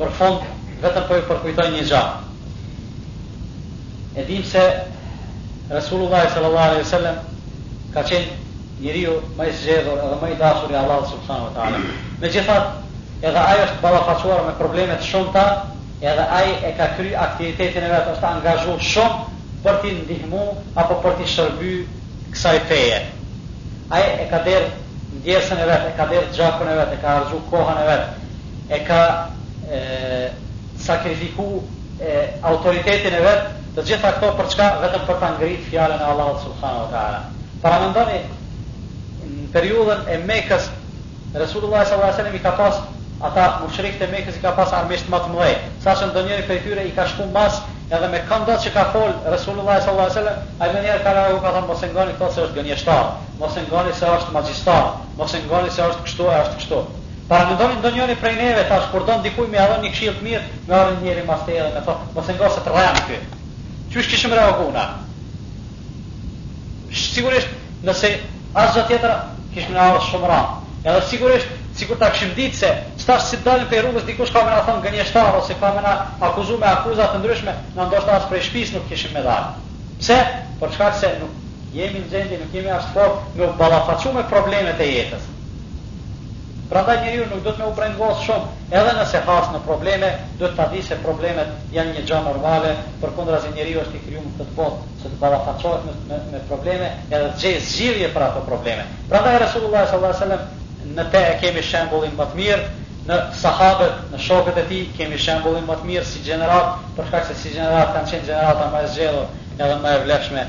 Për fund, vetëm po ju përkujtoj një gjë. E dimë se Resulullahi sallallahu alejhi ve sellem ka qenë njeriu më i zgjedhur edhe më i dashur i Allahut subhanahu wa ta'ala. Megjithatë, edhe ai është ballafaquar me probleme të shumta, edhe ai e ka kry aktivitetin e vet, është angazhu shumë për t'i ndihmu apo për t'i shërby kësaj feje. Ai e ka derdh djersën e vet, e ka derdh gjakun e vet, e ka harxhu kohën e vet, e ka e, sakrifiku e autoritetin e vet të gjitha këto për çka vetëm për ta ngrit fjalën e Allahut subhanahu wa ta'ala paramendoni në periudhën e Mekës Resulullahi sallallahu alejhi ve sellem i ka pas ata mushrikët e Mekës i ka pas armiqtë më të mëdhej saqë ndonjëri prej tyre i ka shku mas edhe me këndo që ka fol Resulullahi sallallahu alejhi ve sellem ai menjëherë ka reagu ka thënë mos e ngani këtë se është gënjeshtar mos e ngani se është magjistar mos e ngani se është kështu e është kështu Paramendoni ndonjëri prej neve tash kur don dikujt me ia dhënë një këshillë të mirë, me ardhë njëri mas teje dhe me thonë, mos e ngo se të rren ky. Qysh kishim reagu na? Sigurisht, nëse asgjë tjetër, kish me na ardhë shumë randë. Edhe sigurisht, sikur ta kishim ditë se qetash si të dalim prej rrugës dikush ka me na thonë gënjeshtar ose ka me na akuzu me akuza të ndryshme, na ndoshta as prej shpisë nuk kishim me dalë. Pse? Për shkak se nuk jemi në gjendje, nuk jemi aq fort me u ballafaqu me problemet e jetës. Prandaj njeriu nuk duhet me u brengos shumë, edhe nëse has në probleme, duhet ta dijë se problemet janë një gjë normale, përkundrazi njeriu është i krijuar në këtë botë që të ballafaqohet me me me probleme edhe të gjejë zgjidhje për ato probleme. Prandaj Resulullahi sallallahu alejhi ve sellem në te e kemi shembullin më të mirë, në sahabet, në shokët e tij kemi shembullin më të mirë si gjeneratë, për shkak se si gjeneratë kanë qenë gjenerata më e zgjedhur edhe më e vlefshme,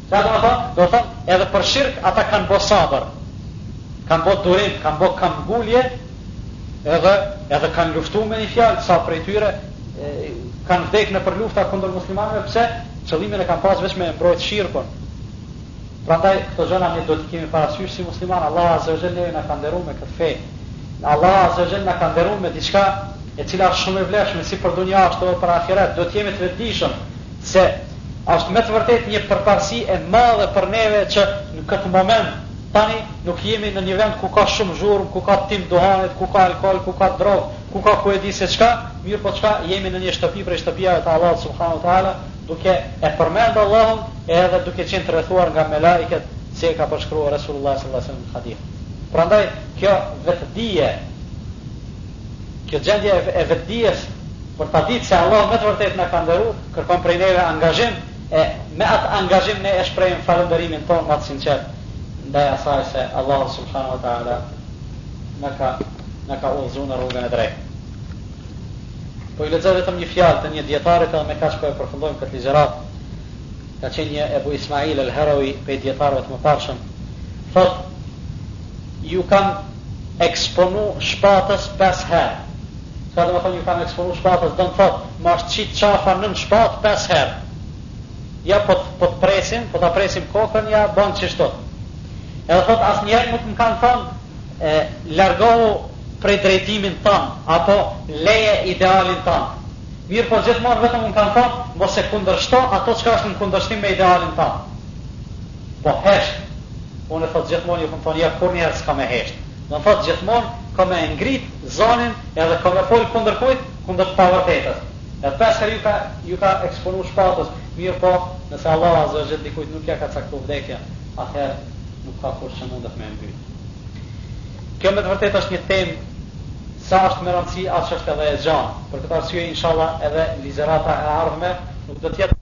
Çfarë do të thotë? Do të thotë edhe për shirk ata kanë bo sabër, kanë bo durim, kanë bo këmbëngulje, edhe edhe kanë luftuar me një fjalë sa prej tyre kanë vdekë nëpër lufta kundër muslimanëve, pse? Qëllimin e kanë pas vetëm me mbrojt shirkun. Prandaj këto gjëra ne duhet t'i kemi parasysh si musliman, Allah azza wa jalla na ka nderuar me këtë fe. Allah azza wa jalla na ka nderuar me diçka e cila është shumë e vlefshme si për dunia ashtu edhe për ahiret. Duhet të jemi të vetëdijshëm se Është me të vërtetë një përparësi e madhe për neve që në këtë moment, tani, nuk jemi në një vend ku ka shumë zhurmë, ku ka tym duhanit, ku ka alkool, ku ka drogë, ku ka ku e di se çka, mirëpo çka, jemi në një shtëpi prej shtëpiave të Allahut subhanahu wa ta'ala, duke e përmend Allahun edhe duke qenë të rrethuar nga melaiket, si e ka përshkruar Resulullahi sallallahu alejhi ve sellem në hadith. Prandaj, kjo vetëdije, Kjo gjendje e vetëdijes për ta ditë se Allahu me të vërtetë na ka nderu, kërkon prej neve angazhim, e me atë angazhim ne e shprehim falënderimin tonë ma të sinqert ndaj asaj se Allahu subhanahu wa ta'ala na ka na ka udhëzu në rrugën e drejtë. Po ju lexoj vetëm një fjalë të një dietarit edhe me kaq po e përfundojmë këtë ligjëratë. Ka qenë një Ebu Ismail el-Herevi prej dietarëve të mëparshëm. Thotë Iu kam eksponu shpatës pesë herë. Çka domethonë iu kam eksponu shpatës? Do të thotë, më është qit qafa nën shpatë pesë herë. Ja po të po të presim, po ta presim kokën, ja bën qishtu. Edhe thotë asnjëherë nuk më kanë thënë e, largohu prej drejtimin tënd apo leje idealin tënd. Mirëpo gjithmonë vetëm më kanë thënë mos e kundërshto ato çka është në kundërshtim me idealin tënd. Po hesht! Unë thotë gjithmonë ju kom thonë jo kurrnjëherë s'kam me hesht. Unë thotë gjithmonë kam me e ngrit zonin edhe kam me fol kundër kujt? Kundër të pavërtetës. Edhe pesë herë ju ka ju ka eksponu shpatës, mirëpo nëse Allahu azze o xhel dikujt nuk ja ka caktu vdekjen, atëherë nuk ka kush që mundet me e mbyt. Kjo me të vërtetë është një temë sa është me rëndësi aq është edhe e gjatë. Për këtë arsye inshallah edhe ligjërata e ardhme nuk do të jetë